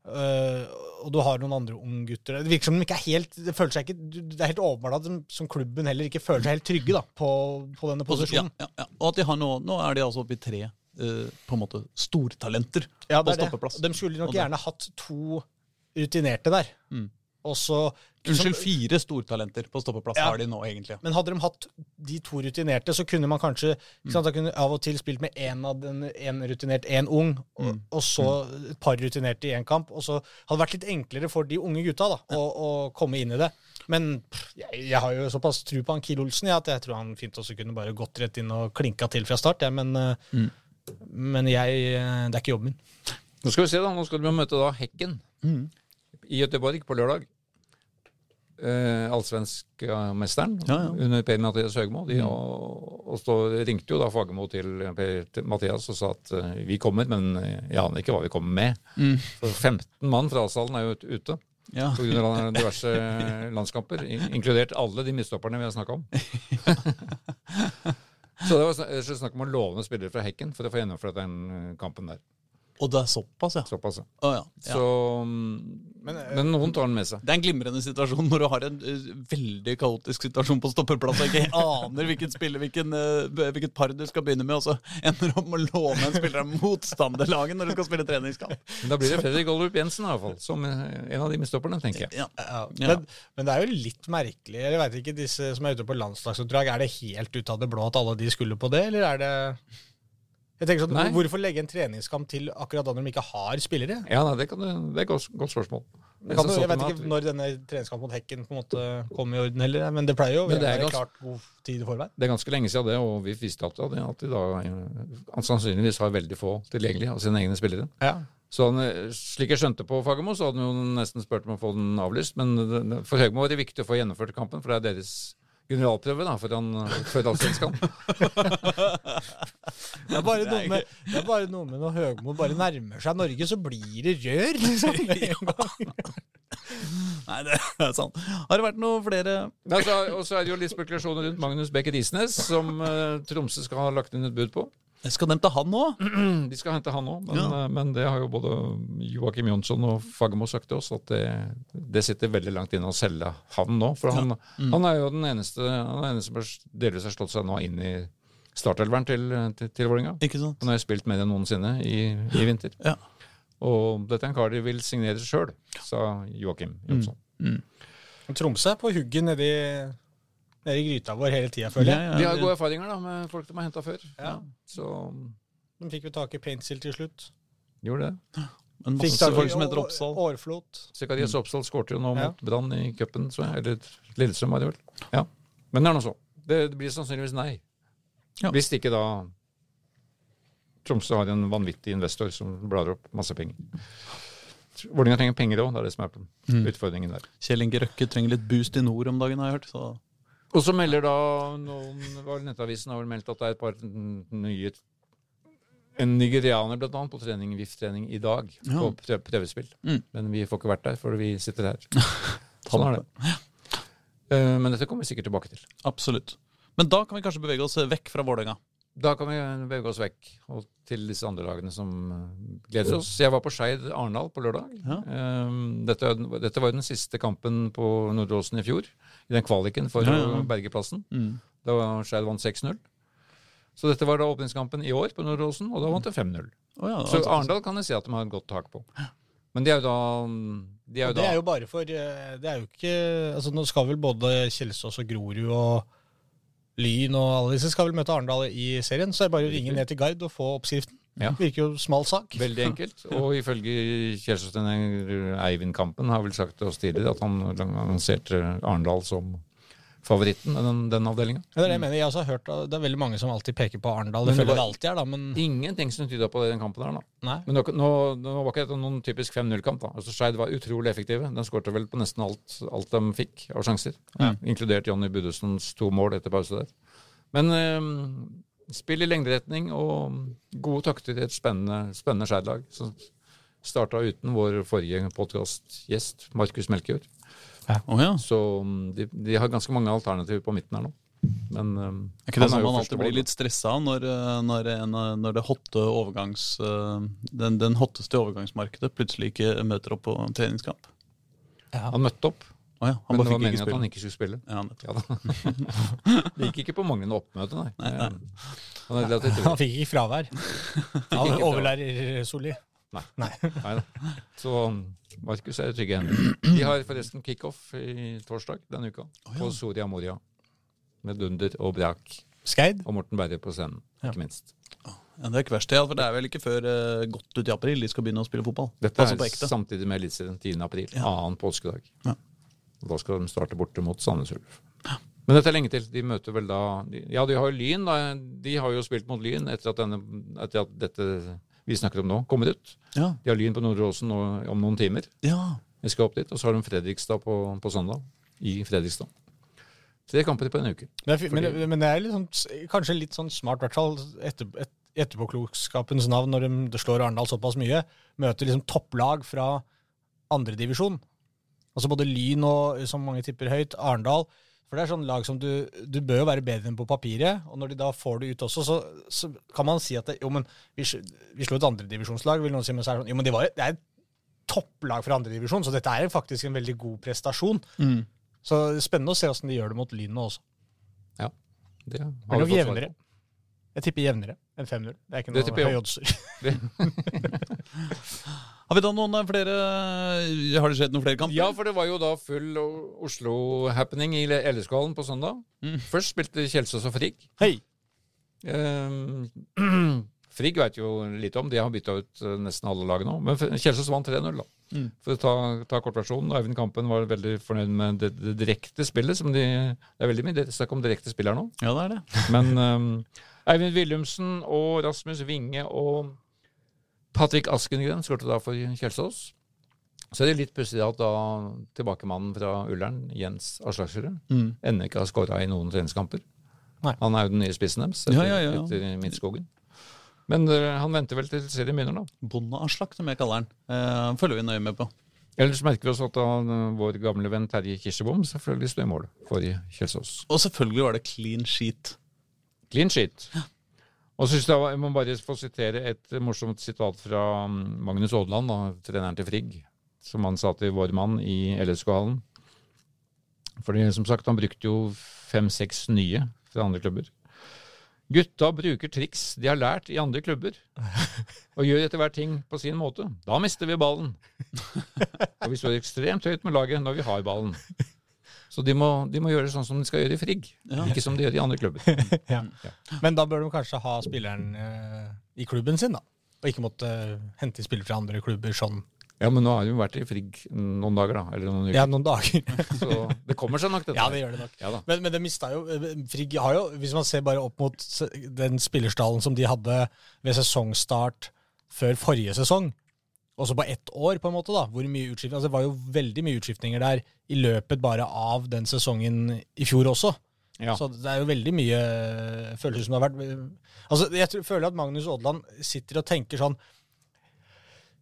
Speaker 2: Eh, og du har noen andre unggutter Det virker som de ikke er helt Det, føler seg ikke, det er helt åpenbart at de som klubben heller ikke føler seg helt trygge da, på, på denne posisjonen.
Speaker 1: Ja, ja, ja. Og at de har nå, nå er de altså oppe i tre uh, på en måte stortalenter
Speaker 2: Ja,
Speaker 1: på stoppeplass.
Speaker 2: De skulle nok gjerne hatt to rutinerte der.
Speaker 1: Mm.
Speaker 2: Og så
Speaker 1: Unnskyld, fire stortalenter på stoppeplass
Speaker 2: Ja.
Speaker 1: har de nå, egentlig.
Speaker 2: Men hadde de hatt de to rutinerte, så kunne man kanskje ikke sant, da kunne av og til spilt med én en rutinert, én ung, og,
Speaker 1: Mm.
Speaker 2: og så et par rutinerte i én kamp. Og så hadde det vært litt enklere for de unge gutta da, å, å komme inn i det. Men pff, jeg, jeg har jo såpass tro på han Kiel Olsen ja, at jeg tror han fint også kunne bare gått rett inn og klinka til fra start. Ja, men eh,
Speaker 1: Mm.
Speaker 2: men jeg, eh, det er ikke jobben min.
Speaker 3: Nå skal vi se da, nå skal vi møte da Hekken
Speaker 1: Mm.
Speaker 3: I Göteborg på lørdag. Eh, Allsvenskmesteren
Speaker 1: Ja, ja.
Speaker 3: under Per Mathias Høgmo. De, og, og så ringte jo da Fagermo til Per til Mathias og sa at uh, vi kommer, men eh, jeg aner ikke hva vi kommer med.
Speaker 1: Mm.
Speaker 3: For 15 mann fra salen er jo ut- ute
Speaker 1: Ja.
Speaker 3: pga. diverse landskamper, inkludert alle de mistopperne vi har snakka om. Så det var snakk om å låne spillere fra Hekken for å få gjennomført den eh, kampen der.
Speaker 1: Og det er såpass, ja.
Speaker 3: Såpass. ja.
Speaker 1: Å, ja. ja.
Speaker 3: Så, men, men noen tar den med seg.
Speaker 1: Det er en glimrende situasjon når du har en uh, veldig kaotisk situasjon på stoppeplass og ikke aner hvilket, spiller, hvilken, uh, hvilket par du skal begynne med, og så ender du opp med å låne en spiller av motstanderlaget når du skal spille treningskamp.
Speaker 3: Men da blir det Fredrik Olrup Jensen i hvert fall, som eh, en av de midtstopperne, tenker jeg.
Speaker 1: Ja.
Speaker 2: Ja,
Speaker 1: Ja.
Speaker 2: Men, men det er jo litt merkelig. Jeg vet ikke, disse som er ute på landslagsoppdrag, er det helt ut av det blå at alle de skulle på det, eller er det jeg tenker sånn,
Speaker 3: Nei.
Speaker 2: Hvorfor legge en treningskamp til akkurat da når de ikke har spillere?
Speaker 3: Ja, nei, det, kan du, det er et godt, godt spørsmål.
Speaker 2: Det kan, jeg
Speaker 3: sånn
Speaker 2: vet ikke når denne treningskampen mot Hekken på en måte kom i orden heller, men det pleier jo å
Speaker 3: Men det er
Speaker 2: være
Speaker 3: ganske-
Speaker 2: klart god tid i forveien.
Speaker 3: Det er ganske lenge siden det, og vi visste at, de- at de da eh, sannsynligvis har veldig få tilgjengelig av sine egne spillere.
Speaker 2: Ja.
Speaker 3: Så han, eh, slik jeg skjønte på Fagermo, så hadde han jo nesten spurt om å få den avlyst. Men det- det- for Høgmo var det viktig å få gjennomført kampen, for det er deres generalprøve da, for han før allsvenskan.
Speaker 2: Det er bare noe med, det er bare noe med når Høgmo bare nærmer seg Norge, så blir det rør. Liksom.
Speaker 1: Nei, det er sant. Har det vært noe flere
Speaker 3: Altså, og så er det jo litt spekulasjoner rundt Magnus Bekke Risnes, som eh, Tromsø skal ha lagt inn et bud på.
Speaker 1: Skal hente han nå?
Speaker 3: De skal hente han òg, men,
Speaker 1: Ja.
Speaker 3: eh, men det har jo både Joakim Jonsson og Fagermo sagt til oss at det, det sitter veldig langt inne å selge han nå. For han,
Speaker 1: Mm.
Speaker 3: han er jo den eneste, han er den eneste som har delvis har slått seg nå inn i startelveren til, til, til Vålerenga. Han har jo spilt mer enn noensinne i, i vinter.
Speaker 1: Ja.
Speaker 3: Og dette er en kar de vil signere sjøl, sa Joakim Jonsson.
Speaker 2: Tromsø er på hugget nedi, nedi gryta vår hele tida, føler jeg.
Speaker 1: Ja,
Speaker 3: De
Speaker 1: ja,
Speaker 3: har gode erfaringer da, med folk de har henta før.
Speaker 2: Ja.
Speaker 3: Så
Speaker 2: De fikk jo tak i Paintsil til slutt.
Speaker 3: gjorde det.
Speaker 1: En
Speaker 2: Fikk
Speaker 1: masse
Speaker 2: tak i
Speaker 1: folk som heter Oppsal.
Speaker 2: Årflot.
Speaker 3: Sekarias Oppsal skårte jo nå
Speaker 2: Ja.
Speaker 3: mot Brann i cupen, så jeg. Eller Lillestrøm, var det vel. Ja. Men det er nå så. Det blir sannsynligvis nei.
Speaker 1: Ja.
Speaker 3: Hvis ikke da Tromsø har en vanvittig investor som blar opp masse penger. Vålerenga trenger penger òg, det er det som er
Speaker 1: Mm.
Speaker 3: utfordringen der.
Speaker 1: Kjell Inge Røkke trenger litt boost i nord om dagen, har jeg hørt. Så.
Speaker 3: Og så melder da noen var Nettavisen har vel meldt at det er et par nye En nigerianer blant annet på trening, VIF-trening i dag,
Speaker 1: Ja.
Speaker 3: på prøvespill.
Speaker 1: Mm.
Speaker 3: Men vi får ikke vært der, for vi sitter her. Sånn er det. Eh, Men dette kommer vi sikkert tilbake til.
Speaker 1: Absolutt. Men da kan vi kanskje bevege oss vekk fra Vålerenga.
Speaker 3: Da kan vi bevege oss vekk og til disse andre lagene som eh, gleder oss. Jeg var på Skeid Arendal på lørdag.
Speaker 1: Ja.
Speaker 3: Eh, Dette, dette var jo den siste kampen på Nordåsen i fjor, i den kvaliken for
Speaker 1: Ja,
Speaker 3: å berge plassen.
Speaker 1: Mm.
Speaker 3: Da var Skeid vant 6-0. Så dette var da åpningskampen i år på Nordåsen, og da vant det 5-0.
Speaker 1: Oh, ja,
Speaker 3: Så Arendal kan jeg si at de har et godt tak på. Men de er jo da de er jo
Speaker 2: det
Speaker 3: da,
Speaker 2: er jo bare for eh, Det er jo ikke altså Nå skal vel både Kjelsås og Grorud og Lyn og alle disse skal vel møte Arendal i serien, så er det bare å ringe ned til Gard og få oppskriften.
Speaker 3: Ja.
Speaker 2: Virker jo smal sak.
Speaker 3: Veldig enkelt. Og ifølge Kjelsås-trener Eivind Kampen har vel sagt til oss tidligere at han lanserte Arendal som favoritten i den, den avdelinga.
Speaker 2: Ja, Det er det jeg mener. Jeg har også hørt Det er veldig mange som alltid peker på Arendal. Det føler det alltid er, da, men
Speaker 3: Ingenting som tyda på det i den kampen her, da.
Speaker 2: nei.
Speaker 3: Men nå, nå, var ikke dette noen typisk 5-0-kamp. da. Altså Skeid var utrolig effektive. Den skårte vel på nesten alt, alt de fikk av sjanser. Inkludert Jonny Buddesens to mål etter pause der. Men eh, spill i lengderetning og gode takter i et spennende, spennende Skeid-lag. Som starta uten vår forrige podkastgjest, Markus Melkejord.
Speaker 1: Oh, ja.
Speaker 3: Så mm, de, de har ganske mange alternativer på midten her nå. Men um,
Speaker 1: Er ikke det sånn man alltid blir litt stressa når, eh, når, eh, når det hotte overgangs... eh, Den, den hotteste overgangsmarkedet plutselig ikke møter opp på treningskamp?
Speaker 3: Ja. Han møtte opp,
Speaker 1: Å ja, han
Speaker 3: men
Speaker 1: bare
Speaker 3: det var meningen at han ikke skulle spille.
Speaker 1: Ja.
Speaker 3: Ja, det gikk ikke på manglende oppmøte, nei. Han nei. relativt
Speaker 2: Han fikk ikke fravær av
Speaker 3: ikke
Speaker 2: overlærer Solli.
Speaker 3: Nei.
Speaker 2: Nei.
Speaker 3: Nei. Så Markus er i trygge hender. De har forresten kickoff i torsdag denne uka på Soria Moria. Med dunder og brak.
Speaker 2: Skeid?
Speaker 3: Og Morten Berre på scenen,
Speaker 2: Ja.
Speaker 3: ikke minst.
Speaker 1: Ja, det er ikke verst, for det er vel ikke før uh, godt ut i april de skal begynne å spille fotball.
Speaker 3: Dette
Speaker 1: altså
Speaker 3: er
Speaker 1: altså
Speaker 3: samtidig med Eliteserien 10. april.
Speaker 1: Ja.
Speaker 3: Annen påskedag.
Speaker 1: Ja.
Speaker 3: Og Da skal de starte borte mot Sandnes Ulf. Men dette er lenge til. De møter vel da Ja, de har jo Lyn. Da. De har jo spilt mot Lyn etter at, denne, etter at dette vi snakker om nå, kommer ut.
Speaker 1: Ja.
Speaker 3: De har Lyn på Nordre Åsen nå om noen timer.
Speaker 1: ja.
Speaker 3: Vi skal opp dit. Og så har de Fredrikstad på, på søndag. I Fredrikstad. Tre kamper på en uke.
Speaker 2: Men, er men, men det er litt sånn, kanskje litt sånn smart, i hvert fall etter, et, etterpåklokskapens navn, når de slår Arendal såpass mye. Møter liksom topplag fra andredivisjon. Altså både Lyn og, som mange tipper høyt, Arendal. For det er sånn lag som du, du bør jo være bedre enn på papiret. Og når de da får det ut også, så, så kan man si at det, jo, men vi, vi slo et andredivisjonslag. Vil noen si, men så er det sånn, jo, men det, var, det er et topplag fra andredivisjon, så dette er faktisk en veldig god prestasjon.
Speaker 1: Mm.
Speaker 2: Så det er spennende å se hvordan de gjør det mot Lyn nå også.
Speaker 3: Ja,
Speaker 2: Det
Speaker 3: har
Speaker 2: er
Speaker 3: vi fått
Speaker 2: jevnere. Jeg tipper jevnere enn 5-0. Det er ikke
Speaker 3: Det
Speaker 2: noe
Speaker 3: tipper jeg
Speaker 2: høye oddser.
Speaker 1: Har vi da noen eh, flere Har det skjedd noen flere kamper?
Speaker 3: Ja, for det var jo da full Oslo-happening i LSK-hallen på søndag.
Speaker 1: Mm.
Speaker 3: Først spilte Kjelsås og Frigg.
Speaker 2: Hei!
Speaker 3: Um, Frigg vet jo litt om, de har bytta ut eh, nesten alle lag nå. Men Kjelsås vant 3-0, da.
Speaker 1: Mm.
Speaker 3: For å ta, ta kortversjonen. Eivind Kampen var veldig fornøyd med det, det direkte spillet. Som de, det er veldig mye snakk om direkte spill her nå.
Speaker 1: Ja, det er det.
Speaker 3: Men um, Eivind Willumsen og Rasmus Winge og Patrick Askengren skåret da for Kjelsås. Så er det litt pussig at da tilbakemannen fra Ullern, Jens Aslaksrud,
Speaker 1: Mm.
Speaker 3: ennå ikke har skåra i noen treningskamper.
Speaker 2: Nei.
Speaker 3: Han er jo den nye spissen deres etter,
Speaker 1: Ja, ja, ja.
Speaker 3: etter Midtskogen. Men uh, han venter vel til serien begynner, da.
Speaker 1: Bondeaslak, som jeg kaller han. Uh, følger vi nøye med på.
Speaker 3: Ellers merker vi oss at da eh, vår gamle venn Terje Kirsebom selvfølgelig står i mål for Kjelsås.
Speaker 1: Og selvfølgelig var det clean sheet.
Speaker 3: Clean sheet. Og så synes jeg, jeg må bare få sitere et morsomt sitat fra mm, Magnus Aadland, treneren til Frigg, som han sa til vår mann i LSK-hallen. Fordi som sagt, han brukte jo fem-seks nye fra andre klubber. Gutta bruker triks de har lært i andre klubber, og gjør etter hvert ting på sin måte. Da mister vi ballen. Og vi står ekstremt høyt med laget når vi har ballen. Så de må, de må gjøre det sånn som de skal gjøre i Frigg, ikke som de gjør i andre klubber.
Speaker 2: Ja. Men da bør de kanskje ha spilleren eh, i klubben sin, da. Og ikke måtte eh, hente spillere fra andre klubber sånn.
Speaker 3: Ja, men nå har de jo vært i Frigg noen dager, da. Eller noen uker.
Speaker 2: Ja, noen dager.
Speaker 3: Så det kommer seg nok, dette.
Speaker 2: Ja, det gjør det nok.
Speaker 3: Ja, da.
Speaker 2: Men, men det mista jo eh, Frigg har jo, hvis man ser bare opp mot den spillerstallen som de hadde ved sesongstart før forrige sesong, også på ett år, på en måte, da, hvor mye utskiftning altså Det var jo veldig mye utskiftninger der i løpet bare av den sesongen i fjor også.
Speaker 3: Ja.
Speaker 2: Så det er jo veldig mye følelser som det har vært Altså, Jeg tror, føler at Magnus Odland sitter og tenker sånn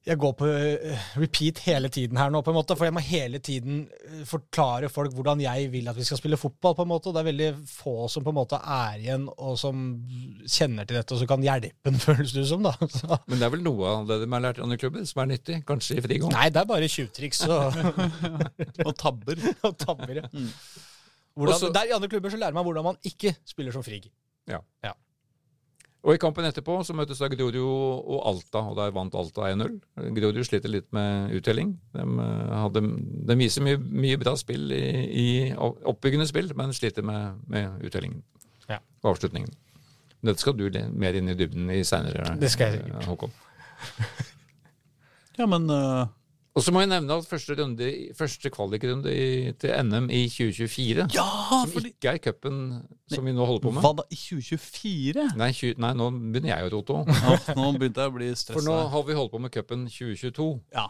Speaker 2: jeg går på eh, repeat hele tiden her nå, på en måte, for jeg må hele tiden eh, forklare folk hvordan jeg vil at vi skal spille fotball. på en måte, og Det er veldig få som på en måte er igjen og som kjenner til dette og som kan hjelpe en, føles det som. da. Så,
Speaker 3: Men det er vel noe av det de har lært i andre klubber som er nyttig, kanskje i Frigg
Speaker 2: nei, det er bare tjuvtriks og,
Speaker 1: Og tabber.
Speaker 2: og tabber. ja. Hvordan,
Speaker 3: Også-
Speaker 2: der I andre klubber så lærer man hvordan man ikke spiller som Frigg.
Speaker 3: Og i kampen etterpå så møtes da Grorud og Alta, og der vant Alta 1-0. Grorud sliter litt med uttelling. De, eh, hadde, de viser mye, mye bra spill i, i oppbyggende spill, men sliter med, med uttellingen
Speaker 2: Ja.
Speaker 3: og avslutningen. Dette skal du mer inn i dybden i seinere. Håkon.
Speaker 1: Ja, men øh,
Speaker 3: Og så må jeg nevne at første, runde, første kvalikrunde i, til NM i 2024,
Speaker 1: Ja,
Speaker 3: som
Speaker 1: fordi
Speaker 3: ikke er cupen som vi nå holder på med
Speaker 1: Hva da? I 2024?
Speaker 3: Nei, tjue- nei, nå begynner jeg å rote òg.
Speaker 1: Ja, nå begynte jeg å bli
Speaker 3: For nå har vi holdt på med cupen 2022.
Speaker 1: Ja.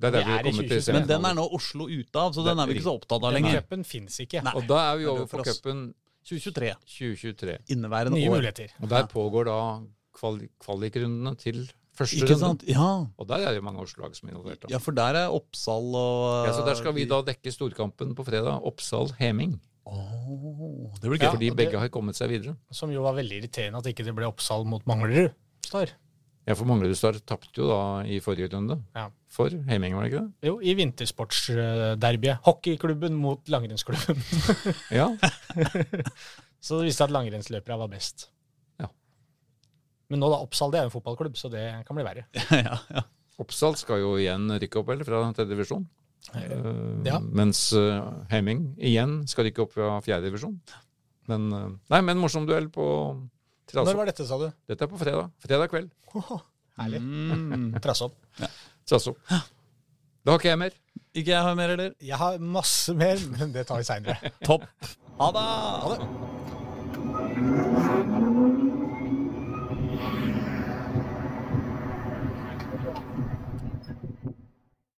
Speaker 3: Det er det
Speaker 2: Vi
Speaker 3: vi
Speaker 2: er i
Speaker 3: kommet til
Speaker 1: Men den er nå Oslo ute av, så den er vi ikke så opptatt av
Speaker 2: Den
Speaker 1: lenger.
Speaker 2: cupen fins ikke.
Speaker 1: Nei.
Speaker 3: Og da er vi
Speaker 1: er
Speaker 3: over
Speaker 1: for
Speaker 3: på cupen
Speaker 1: 2023.
Speaker 3: 2023.
Speaker 1: Inneværende
Speaker 2: Nye
Speaker 1: år.
Speaker 2: muligheter.
Speaker 3: Og der pågår da kvali kvalikrundene til første
Speaker 1: Ikke
Speaker 3: runde.
Speaker 1: sant? Ja.
Speaker 3: Og der er det jo mange Oslo-lag som er involvert. Da.
Speaker 1: ja, for der er Oppsal og
Speaker 3: Ja, så der skal vi da dekke storkampen på fredag. Oppsal-Heming.
Speaker 1: Åh, Det blir
Speaker 2: Ja.
Speaker 3: Fordi
Speaker 2: det-
Speaker 3: begge har kommet seg videre.
Speaker 2: Som jo var veldig irriterende at ikke det ble Oppsal mot Manglerud. Star.
Speaker 3: Ja, for Manglerud Star tapte jo da i forrige runde.
Speaker 2: Ja.
Speaker 3: For Heming, var det ikke det?
Speaker 2: Jo, i vintersportsderbyet. Hockeyklubben mot langrennsklubben.
Speaker 3: Ja.
Speaker 2: Så det viste at langrennsløperne var best.
Speaker 3: Ja.
Speaker 2: Men nå da, Oppsal det er jo en fotballklubb, så det kan bli verre.
Speaker 1: ja, ja.
Speaker 3: Oppsal skal jo igjen rykke opp eller, fra tredje divisjon. Eh,
Speaker 2: Ja.
Speaker 3: Mens uh, Heming igjen skal rykke opp fra fjerde divisjon. Men, uh, nei, men morsom duell på
Speaker 2: Når var dette, sa du?
Speaker 3: Dette er på fredag. Fredag kveld.
Speaker 2: Herlig.
Speaker 1: Mm.
Speaker 2: Trass opp.
Speaker 3: Trasopp. Da har ikke jeg mer.
Speaker 1: Ikke jeg har mer, eller?
Speaker 2: Jeg har masse mer, men det tar vi seinere.
Speaker 1: Topp. Ha det!
Speaker 2: Ha det.